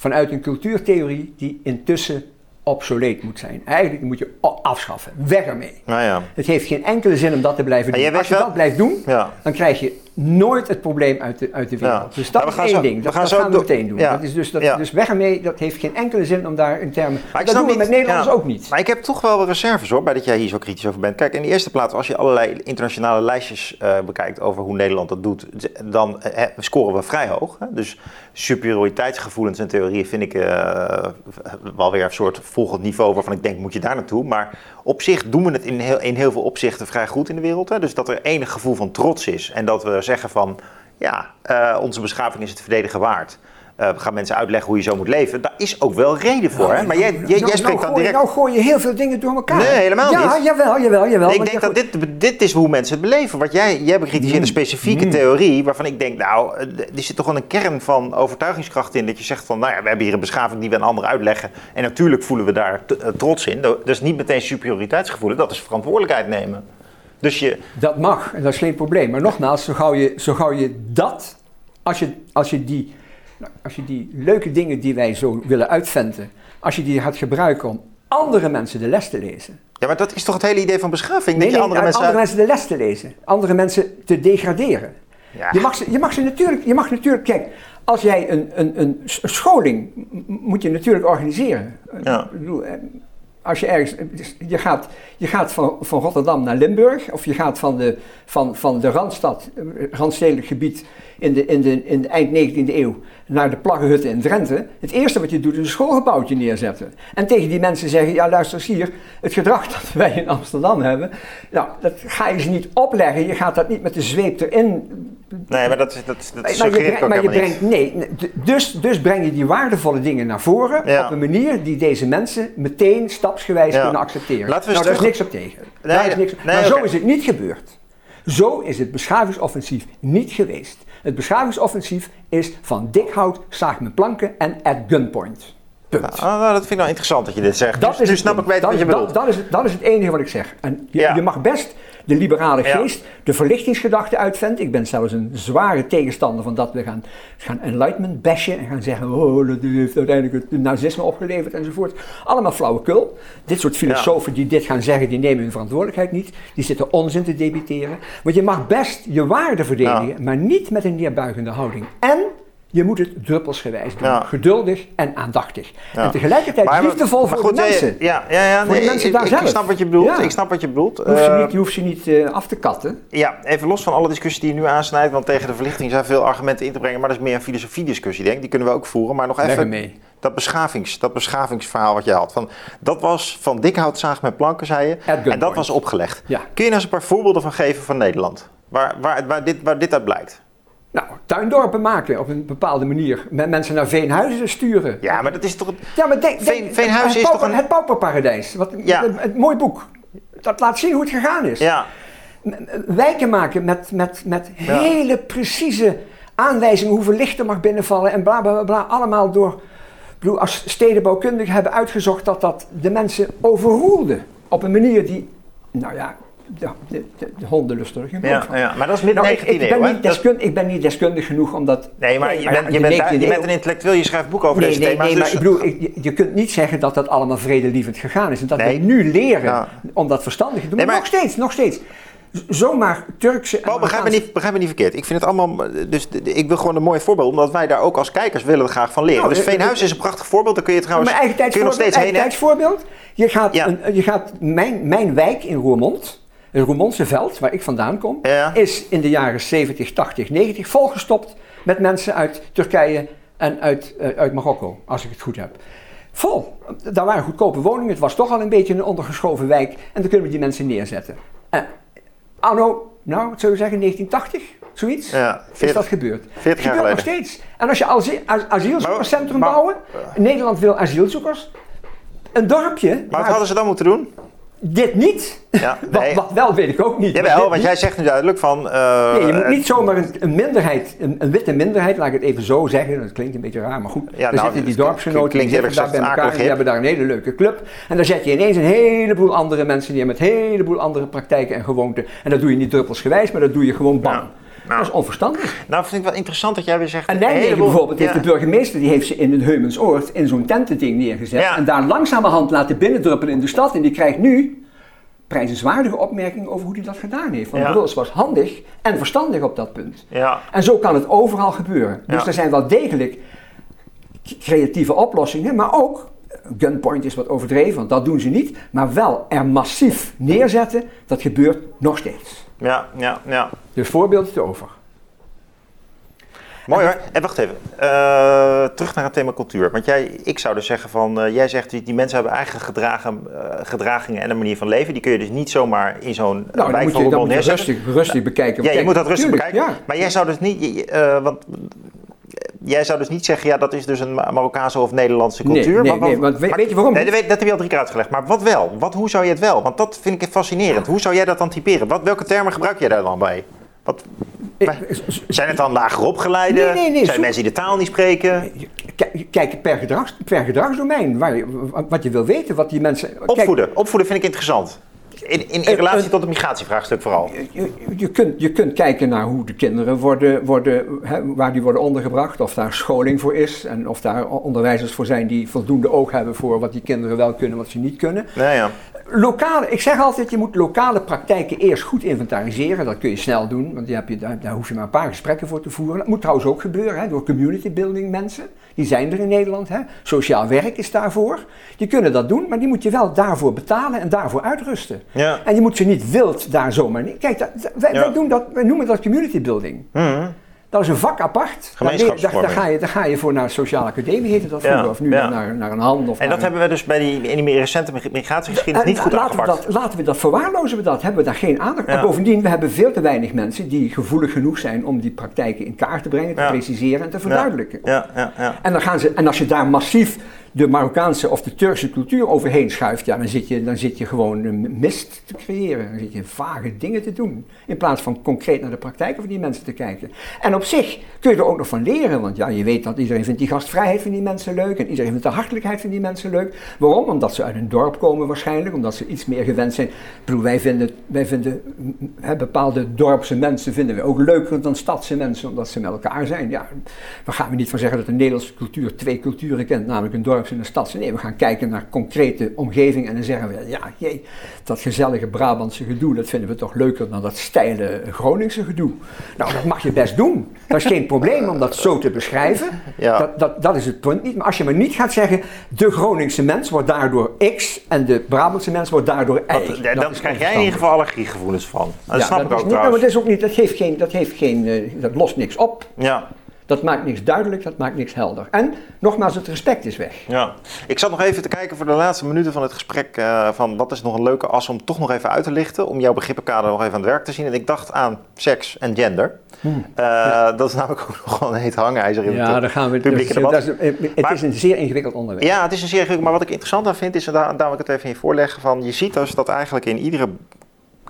vanuit een cultuurtheorie die intussen obsoleet moet zijn. Eigenlijk moet je afschaffen, weg ermee. nou ja. Het heeft geen enkele zin om dat te blijven En doen. Als je wel- dat blijft doen, ja. dan krijg je nooit het probleem uit de, uit de wereld. Ja. Dus dat we is één zo- ding. we Dat, gaan dat zo gaan we meteen doen. Ja. Dat is dus, dat, Ja. dus weg ermee, dat heeft geen enkele zin om daar in termen... Maar dat doen we niet- met Nederlanders ook niet. Maar ik heb toch wel reserves hoor, bij dat jij hier zo kritisch over bent. Kijk, in de eerste plaats, als je allerlei internationale lijstjes eh, bekijkt over hoe Nederland dat doet, dan eh, scoren we vrij hoog. Hè? Dus superioriteitsgevoelens en theorieën vind ik eh, wel weer een soort volgend niveau waarvan ik denk, moet je daar naartoe? Maar op zich doen we het in heel, in heel veel opzichten vrij goed in de wereld. Hè? Dus dat er enig gevoel van trots is en dat we zeggen van, ja, eh, onze beschaving is het verdedigen waard. Eh, gaan mensen uitleggen hoe je zo moet leven. Daar is ook wel reden voor. hè? Maar jij, jij, jij Nou, spreekt nou, dan gooi, direct. Nou gooi je heel veel dingen door elkaar. Nee, helemaal ja, niet. jawel, jawel, jawel. Nee, ik want denk dat dit, dit is hoe mensen het beleven. Wat jij, jij bekritiseert Mm. een specifieke theorie waarvan ik denk, nou, eh, er zit toch wel een kern van overtuigingskracht in. Dat je zegt van, nou ja, we hebben hier een beschaving die we een ander uitleggen. En natuurlijk voelen we daar eh, trots in. Dat is niet meteen superioriteitsgevoel, dat is verantwoordelijkheid nemen. Dus je, Dat mag, en dat is geen probleem. Maar nogmaals, zo gauw je, zo gauw je dat, als je, als, je die, nou, als je die leuke dingen die wij zo willen uitventen, als je die gaat gebruiken om andere mensen de les te lezen. ja, maar dat is toch het hele idee van beschaving? Nee, dat je nee, andere andere, mensen... mensen de les te lezen. Andere mensen te degraderen. Ja. Je, mag ze, je mag ze natuurlijk, je mag natuurlijk, kijk, als jij een, een, een scholing moet je natuurlijk organiseren. Ja. Eh, Als je ergens, je gaat, je gaat van, van Rotterdam naar Limburg, of je gaat van de, van, van de Randstad, eh, Randstedelijk gebied in de, in, de, in de eind 19e eeuw, naar de plaggenhutten in Drenthe. Het eerste wat je doet is een schoolgebouwtje neerzetten. En tegen die mensen zeggen, ja luister eens hier, het gedrag dat *laughs* wij in Amsterdam hebben, nou, dat ga je ze niet opleggen. Je gaat dat niet met de zweep erin Nee, maar dat, dat, dat maar je, brengt, ook maar je brengt, nee, dus, dus breng je die waardevolle dingen naar voren Ja. op een manier die deze mensen meteen stapsgewijs Ja. kunnen accepteren. Laten we nou, daar is niks op tegen. Nee, daar is niks, nee, maar zo oké. is het niet gebeurd. Zo is het beschavingsoffensief niet geweest. Het beschavingsoffensief is van dik hout, zaag met planken en at gunpoint. Punt. Ah, nou, dat vind ik nou interessant dat je dit zegt. Dat dus, is nu snap ik weet dat, wat je bedoelt. Dat, is dat is het enige wat ik zeg. En je, Ja. je mag best de liberale geest, de verlichtingsgedachte uitventen. Ik ben zelfs een zware tegenstander van dat we gaan, gaan enlightenment bashen en gaan zeggen, oh, dat heeft uiteindelijk het nazisme opgeleverd enzovoort. Allemaal flauwekul. Dit soort filosofen die dit gaan zeggen, die nemen hun verantwoordelijkheid niet. Die zitten onzin te debiteren. Want je mag best je waarde verdedigen, maar niet met een neerbuigende houding. En je moet het druppelsgewijs doen. Ja. Geduldig en aandachtig. Ja. En tegelijkertijd Maar- liefdevol maar voor goed, de mensen. Ja, ja, ja nee, mensen ik, daar ik, zelf. ik snap wat je bedoelt. Ja. Ik snap wat je bedoelt. Je hoeft ze Eh, niet, je hoeft ze niet eh, af te katten. Ja, even los van alle discussies die je nu aansnijdt, want tegen de verlichting zijn veel argumenten in te brengen, maar dat is meer een filosofiediscussie, denk ik. Die kunnen we ook voeren. Maar nog Leg even mee. dat, beschavings, dat beschavingsverhaal wat je had. Van, dat was van dik hout zaag met planken, zei je. En dat was opgelegd. Kun je nou eens een paar voorbeelden van geven van Nederland? Waar, waar, waar, dit, waar dit uit blijkt? Nou, tuindorpen maken op een bepaalde manier. Met mensen naar Veenhuizen sturen. Ja, maar dat is toch... een- Ja, maar denk, Veen- denk- Veenhuizen het, is pauper- toch een- Het pauperparadijs. Wat, Ja. een, een mooi boek. Dat laat zien hoe het gegaan is. Ja, Wijken maken met, met, met Ja. hele precieze aanwijzingen hoeveel licht er mag binnenvallen en bla bla bla. bla allemaal door, bedoel, als stedenbouwkundigen hebben uitgezocht dat dat de mensen overroelde. Op een manier die, nou ja, de, de, de, de hondenluster genoeg. ja, ja, maar dat is midden Nou, ik, 19e ik, eeuw, ben niet deskundig, ik ben niet deskundig genoeg om dat... Nee, maar je ja, bent, je bent, daar- 19e je bent een intellectueel, je schrijft boeken over Nee, deze nee, thema's. nee, maar dus- ik bedoel, ik- je, je kunt niet zeggen dat dat allemaal vredelievend gegaan is. En dat Nee. we nu leren Ja. om dat verstandig te doen. Nee, maar, maar- nog steeds, nog steeds. Zomaar Turkse... Paul, begrijp me, niet, begrijp me niet verkeerd. Ik vind het allemaal. Dus ik wil gewoon een mooi voorbeeld, omdat wij daar ook als kijkers willen we graag van leren. Nou, dus eh, Veenhuis is een prachtig voorbeeld. Daar kun je trouwens. Eigen kun je nog steeds heen. eigen tijdsvoorbeeld. Je gaat, Ja. een, je gaat mijn, mijn wijk in Roermond, het Roermondse veld, waar ik vandaan kom, Ja. is in de jaren 70, 80, 90 volgestopt met mensen uit Turkije en uit, eh, uit Marokko, als ik het goed heb. Vol. Daar waren goedkope woningen. Het was toch al een beetje een ondergeschoven wijk. En dan kunnen we die mensen neerzetten. En anno, nou, wat zou je zeggen, 1980? Zoiets? Ja, is 40 dat gebeurd. 40 jaar gebeurt nog geleden. steeds. En als je asi- as- asielzoekerscentrum bouwen, Nederland wil asielzoekers. Een dorpje, Maar wat hadden ze dan moeten doen? Dit niet, Ja, *laughs* wat, nee. wat wel weet ik ook niet. Jawel, want niet. jij zegt nu duidelijk van. eh, Nee, je moet eh, niet zomaar een, een minderheid, een, een witte minderheid, laat ik het even zo zeggen, dat klinkt een beetje raar, maar goed. Ja, daar nou, zitten die dorpsgenoten, die zitten daar bij elkaar die hebben daar een hele leuke club. En dan zet je ineens een heleboel andere mensen neer met een heleboel andere praktijken en gewoonten. En dat doe je niet druppelsgewijs, maar dat doe je gewoon bang. Ja, nou. Dat is onverstandig. Nou, vind ik wel interessant dat jij weer zegt. En een Nijmegen heleboel- bijvoorbeeld heeft ja. de burgemeester, die heeft ze in het Heumensoord in zo'n tentending neergezet. Ja. En daar langzamerhand laten binnendruppelen in de stad. En die krijgt nu prijzenswaardige opmerking over hoe hij dat gedaan heeft. Want Ja. Bruls was handig en verstandig op dat punt. Ja, En zo kan het overal gebeuren. Dus er zijn wel degelijk creatieve oplossingen, maar ook, gunpoint is wat overdreven, want dat doen ze niet, maar wel er massief neerzetten, dat gebeurt nog steeds. Ja, ja, ja. Dus voorbeeld te over. Mooi hoor. En wacht even. Eh, terug naar het thema cultuur. Want jij, ik zou dus zeggen van, eh, jij zegt die, die mensen hebben eigen gedragen, eh, gedragingen en een manier van leven. Die kun je dus niet zomaar in zo'n Nou, wijk van Roermond neerzetten. rustig, rustig bekijken. Ja, je moet dat rustig tuurlijk, bekijken. Ja. Maar jij zou dus niet, want jij zou dus niet zeggen, ja, dat is dus een Ma- Marokkaanse of Nederlandse Nee, cultuur. nee, Maar wat- nee, want weet- maar- weet je waarom Nee, dat, heb je al drie keer uitgelegd. Maar wat wel? Wat, hoe zou je het wel? Want dat vind ik fascinerend. Hoe zou jij dat dan typeren? Wat, welke termen gebruik jij daar dan bij? Wat, zijn het dan lager opgeleiden? Nee, nee, nee, zijn zo- mensen die de taal niet spreken? Kijk, per, gedrags, per gedragsdomein, waar je, wat je wil weten, wat die mensen... Kijk, Opvoeden. Opvoeden vind ik interessant. In, in, in Eh, relatie eh, tot het migratievraagstuk vooral. Je, je, kunt, je kunt kijken naar hoe de kinderen worden, worden hè, waar die worden ondergebracht, of daar scholing voor is en of daar onderwijzers voor zijn die voldoende oog hebben voor wat die kinderen wel kunnen, wat ze niet kunnen. Ja, ja. Lokale, ik zeg altijd, je moet lokale praktijken eerst goed inventariseren. Dat kun je snel doen, want heb je, daar, daar hoef je maar een paar gesprekken voor te voeren. Dat moet trouwens ook gebeuren hè, door community building mensen. Die zijn er in Nederland. Hè. Sociaal werk is daarvoor. Die kunnen dat doen, maar die moet je wel daarvoor betalen en daarvoor uitrusten. Ja. En je moet ze niet wild daar zomaar niet. Kijk, dat, wij, Ja. wij, doen dat, wij noemen dat community building. Mhm. Dat is een vak apart. Daar, ga je, daar ga je voor naar sociale academie, heette dat Ja, vroeger. Of nu ja. naar, naar een hand. Of En dat een- hebben we dus bij die, in die meer recente mig- migratiegeschiedenis en niet goed laten we, dat, laten we dat verwaarlozen we dat, hebben we daar geen aandacht Ja. En bovendien, we hebben veel te weinig mensen die gevoelig genoeg zijn om die praktijken in kaart te brengen, te preciseren en te verduidelijken. Ja, ja, ja. En, dan gaan ze, en als je daar massief de Marokkaanse of de Turkse cultuur overheen schuift, ja, dan, zit je, dan zit je gewoon mist te creëren. Dan zit je vage dingen te doen. In plaats van concreet naar de praktijken van die mensen te kijken. En op zich kun je er ook nog van leren. Want ja, je weet dat iedereen vindt die gastvrijheid van die mensen leuk. En iedereen vindt de hartelijkheid van die mensen leuk. Waarom? Omdat ze uit een dorp komen waarschijnlijk. Omdat ze iets meer gewend zijn. Ik bedoel, wij vinden, wij vinden hè, bepaalde dorpse mensen vinden we ook leuker dan stadse mensen. Omdat ze met elkaar zijn. Ja, we gaan we niet van zeggen dat de Nederlandse cultuur twee culturen kent. Namelijk een en een stadse. Nee, we gaan kijken naar concrete omgeving. En dan zeggen we, ja, jee, dat gezellige Brabantse gedoe. Dat vinden we toch leuker dan dat steile Groningse gedoe. Nou, dat mag je best doen. Dat is geen probleem om dat zo te beschrijven. Ja. Dat, dat, dat is het punt niet. Maar als je maar niet gaat zeggen, de Groningse mens wordt daardoor X en de Brabantse mens wordt daardoor Y. Dat, ja, Dat dan krijg jij in ieder geval allergiegevoelens van. Dat Ja, snap dat ik is ook niet, nou, maar trouwens. dat, is ook niet, dat, heeft geen, dat, heeft geen, eh, dat lost niks op. Ja, Dat maakt niks duidelijk, dat maakt niks helder. En nogmaals, het respect is weg. ja. Ik zat nog even te kijken voor de laatste minuten van het gesprek eh, van wat is nog een leuke as om toch nog even uit te lichten. Om jouw begrippenkader nog even aan het werk te zien. En ik dacht aan seks en gender. Eh, Dat is namelijk ook *laughs* nog wel een heet hangijzer in het eh, gaan we. publieke dus, debat. dat is- het Maar- is een zeer ingewikkeld onderwerp. Ja, het is een zeer ingewikkeld. Maar wat ik interessant aan vind, is, en daar, daar wil ik het even in voorleggen, van je ziet dus dat eigenlijk in iedere,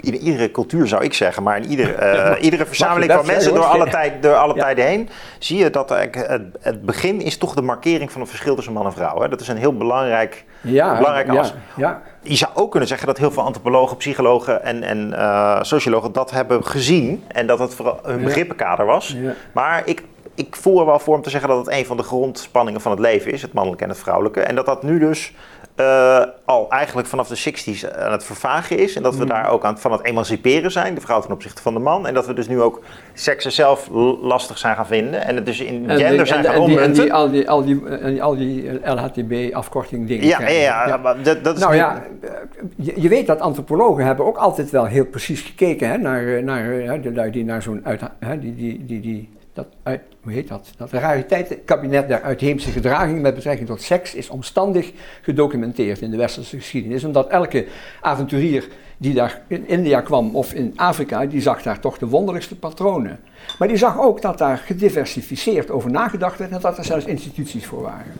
in iedere cultuur zou ik zeggen, maar in ieder, *laughs* eh, iedere verzameling van mensen door alle, tijd, door alle Ja. tijden heen, zie je dat het, het begin is toch de markering van een verschil tussen man en vrouw. Hè? Dat is een heel belangrijk, ja, as. ja. Je zou ook kunnen zeggen dat heel veel antropologen, psychologen en, en eh, sociologen dat hebben gezien en dat het vooral hun begrippenkader was. Maar ik, ik voel er wel voor om te zeggen dat het een van de grondspanningen van het leven is, het mannelijke en het vrouwelijke. En dat dat nu dus eh, al eigenlijk vanaf de 60s aan het vervagen is. En dat we Mm. daar ook aan, van het emanciperen zijn, de vrouw ten opzichte van de man. En dat we dus nu ook seksen zelf lastig zijn gaan vinden. En het dus in En, gender zijn en, gaan en die, al die, al die, al die LHTB-afkorting dingen. ja, ja, krijgen. ja, maar dat, dat is Nou nu- ja, eh, je, je weet dat antropologen hebben ook altijd wel heel precies gekeken hè, naar, eh, naar eh, hè, de lui die naar zo'n uit, hè, die, die, die, die, dat uit, hoe heet dat? Dat rariteitenkabinet der uitheemse gedraging met betrekking tot seks is omstandig gedocumenteerd in de westerse geschiedenis. Omdat elke avonturier die daar in India kwam of in Afrika, die zag daar toch de wonderlijkste patronen. Maar die zag ook dat daar gediversificeerd over nagedacht werd en dat er zelfs instituties voor waren.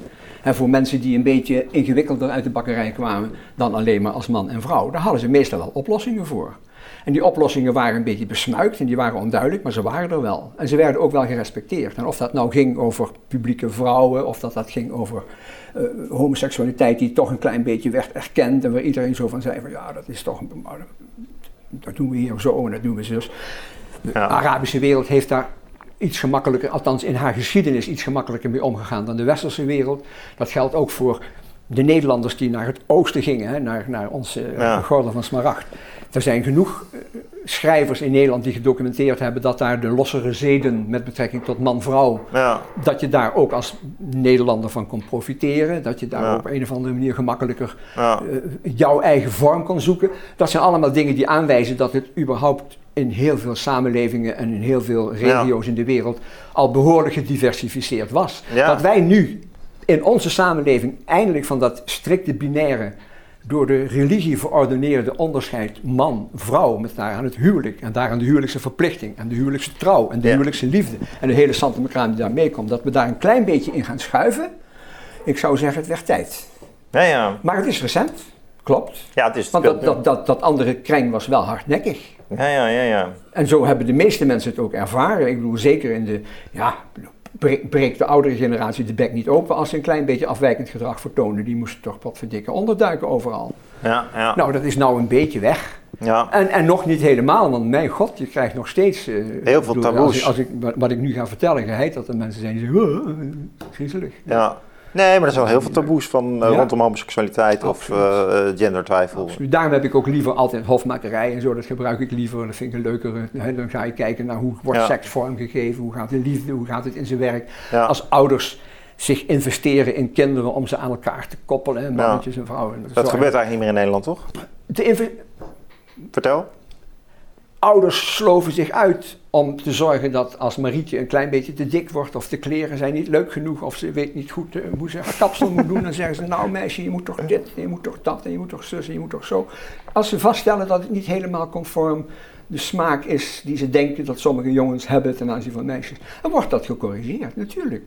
En voor mensen die een beetje ingewikkelder uit de bakkerij kwamen dan alleen maar als man en vrouw, daar hadden ze meestal wel oplossingen voor. En die oplossingen waren een beetje besmuikt en die waren onduidelijk, maar ze waren er wel. En ze werden ook wel gerespecteerd. En of dat nou ging over publieke vrouwen, of dat dat ging over eh, homoseksualiteit die toch een klein beetje werd erkend en waar iedereen zo van zei van ja, dat is toch, een, dat doen we hier zo en dat doen we zus. De Ja. Arabische wereld heeft daar iets gemakkelijker, althans in haar geschiedenis iets gemakkelijker mee omgegaan dan de westerse wereld. Dat geldt ook voor de Nederlanders die naar het oosten gingen, hè, naar, naar onze eh, Ja. gordel van Smaragd. Er zijn genoeg eh, schrijvers in Nederland die gedocumenteerd hebben dat daar de lossere zeden met betrekking tot man-vrouw, Ja, dat je daar ook als Nederlander van kon profiteren. Dat je daar Ja. op een of andere manier gemakkelijker ja, eh, jouw eigen vorm kon zoeken. Dat zijn allemaal dingen die aanwijzen dat het überhaupt in heel veel samenlevingen en in heel veel regio's in de wereld al behoorlijk gediversifieerd was. Ja. Dat wij nu in onze samenleving eindelijk van dat strikte binaire, door de religie verordeneerde onderscheid man-vrouw met daaraan het huwelijk en daaraan de huwelijkse verplichting en de huwelijkse trouw en de Ja. huwelijkse liefde en de hele Santa die daar meekomt, dat we daar een klein beetje in gaan schuiven. Ik zou zeggen, het werd tijd. ja, ja. Maar het is recent, klopt. ja het is Want dat, dat, dat, dat andere kreng was wel hardnekkig. Ja, ja, ja, ja. En zo hebben de meeste mensen het ook ervaren. Ik bedoel, zeker in de, ja, bre- breekt de oudere generatie de bek niet open als ze een klein beetje afwijkend gedrag vertonen. Die moesten toch wat verdikken onderduiken overal. Ja, ja. Nou, dat is nou een beetje weg. ja. En, en nog niet helemaal, want mijn god, je krijgt nog steeds... eh, Heel veel bedoel, taboes. Als ik, als ik, wat- ik nu ga vertellen, geheid dat er mensen zijn die zeggen, "Oh, griezelig. ja. Nee, maar er zijn wel heel veel taboes van eh, Ja. rondom homoseksualiteit of Absoluut. eh, gendertwijfel. Absoluut. Daarom heb ik ook liever altijd hofmakerij en zo, dat gebruik ik liever. Dat vind ik een leukere. Hè, dan ga je kijken naar hoe wordt Ja. seks vormgegeven, hoe gaat de liefde, hoe gaat het in zijn werk. Ja. Als ouders zich investeren in kinderen om ze aan elkaar te koppelen, hè, mannetjes en vrouwen. Dat gebeurt eigenlijk niet meer in Nederland, toch? Vertel. ouders sloven zich uit om te zorgen dat als Marietje een klein beetje te dik wordt of de kleren zijn niet leuk genoeg of ze weet niet goed eh, hoe ze haar kapsel moet doen, dan zeggen ze nou meisje je moet toch dit, en je moet toch dat en je moet toch zus en je moet toch zo. Als ze vaststellen dat het niet helemaal conform de smaak is die ze denken dat sommige jongens hebben ten aanzien van meisjes, dan wordt dat gecorrigeerd natuurlijk.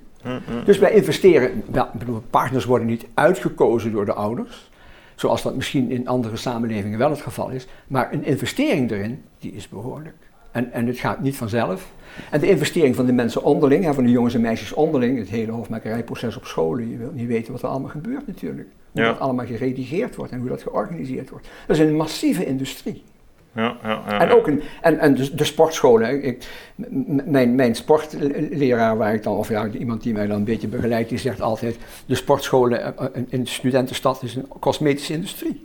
Dus wij investeren, wel, bedoel, partners worden niet uitgekozen door de ouders, zoals dat misschien in andere samenlevingen wel het geval is, maar een investering erin, die is behoorlijk. En, en het gaat niet vanzelf. En de investering van de mensen onderling, hè, van de jongens en meisjes onderling, het hele hofmakerijproces op scholen, je wilt niet weten wat er allemaal gebeurt natuurlijk. Hoe Ja. dat allemaal geredigeerd wordt en hoe dat georganiseerd wordt. Dat is een massieve industrie. Ja, ja, ja. En ook een, en, en de, de sportscholen. Ik, mijn, mijn sportleraar, waar ik dan, of ja, iemand die mij dan een beetje begeleidt, die zegt altijd: de sportscholen eh, in- in de studentenstad is een cosmetische industrie.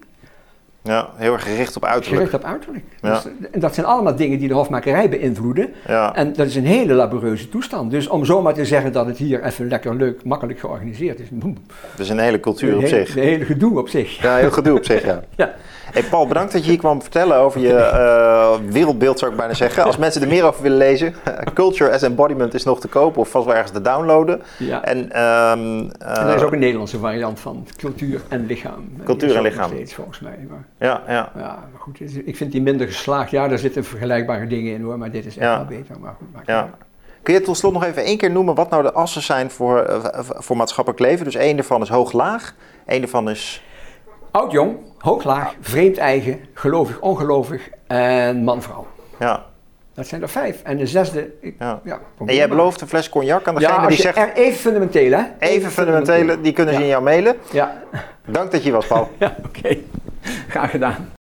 Ja, heel erg gericht op uiterlijk. Gericht op uiterlijk. Ja. Dus, eh, en dat zijn allemaal dingen die de hofmakerij beïnvloeden. Ja, En dat is een hele laborieuze toestand. Dus om zomaar te zeggen dat het hier even lekker leuk, makkelijk georganiseerd is. boem. dat is een hele cultuur op hele- zich. Een hele gedoe op zich. Ja, heel gedoe op zich, ja. *laughs* Ja. Hey Paul, bedankt dat je hier kwam vertellen over je *laughs* eh, wereldbeeld, zou ik bijna zeggen. Als mensen er meer over willen lezen, *laughs* Culture as Embodiment is nog te kopen of vast wel ergens te downloaden. Ja. En, ehm, eh, En er is ook een Nederlandse variant van cultuur en lichaam. Cultuur en nog lichaam. Steeds, volgens mij. Maar, ja, ja. ja, maar goed, ik vind die minder geslaagd. Ja, daar zitten vergelijkbare dingen in hoor, maar dit is echt Ja. wel beter. Maar goed, maakt Ja. Kun je tot slot nog even één keer noemen wat nou de assen zijn voor, eh, voor maatschappelijk leven? Dus één daarvan is hoog-laag, één daarvan is... Oud, jong, hoog, laag, vreemd, eigen, gelovig, ongelovig en man-vrouw. Ja, Dat zijn er vijf. En de zesde, ik, ja. ja, En jij belooft een fles cognac aan degene ja, als die je zegt... er even fundamenteel, hè? Even fundamentele, die kunnen ze in jou mailen. Ja, Dank dat je hier was, Paul. *laughs* ja oké. Graag gedaan.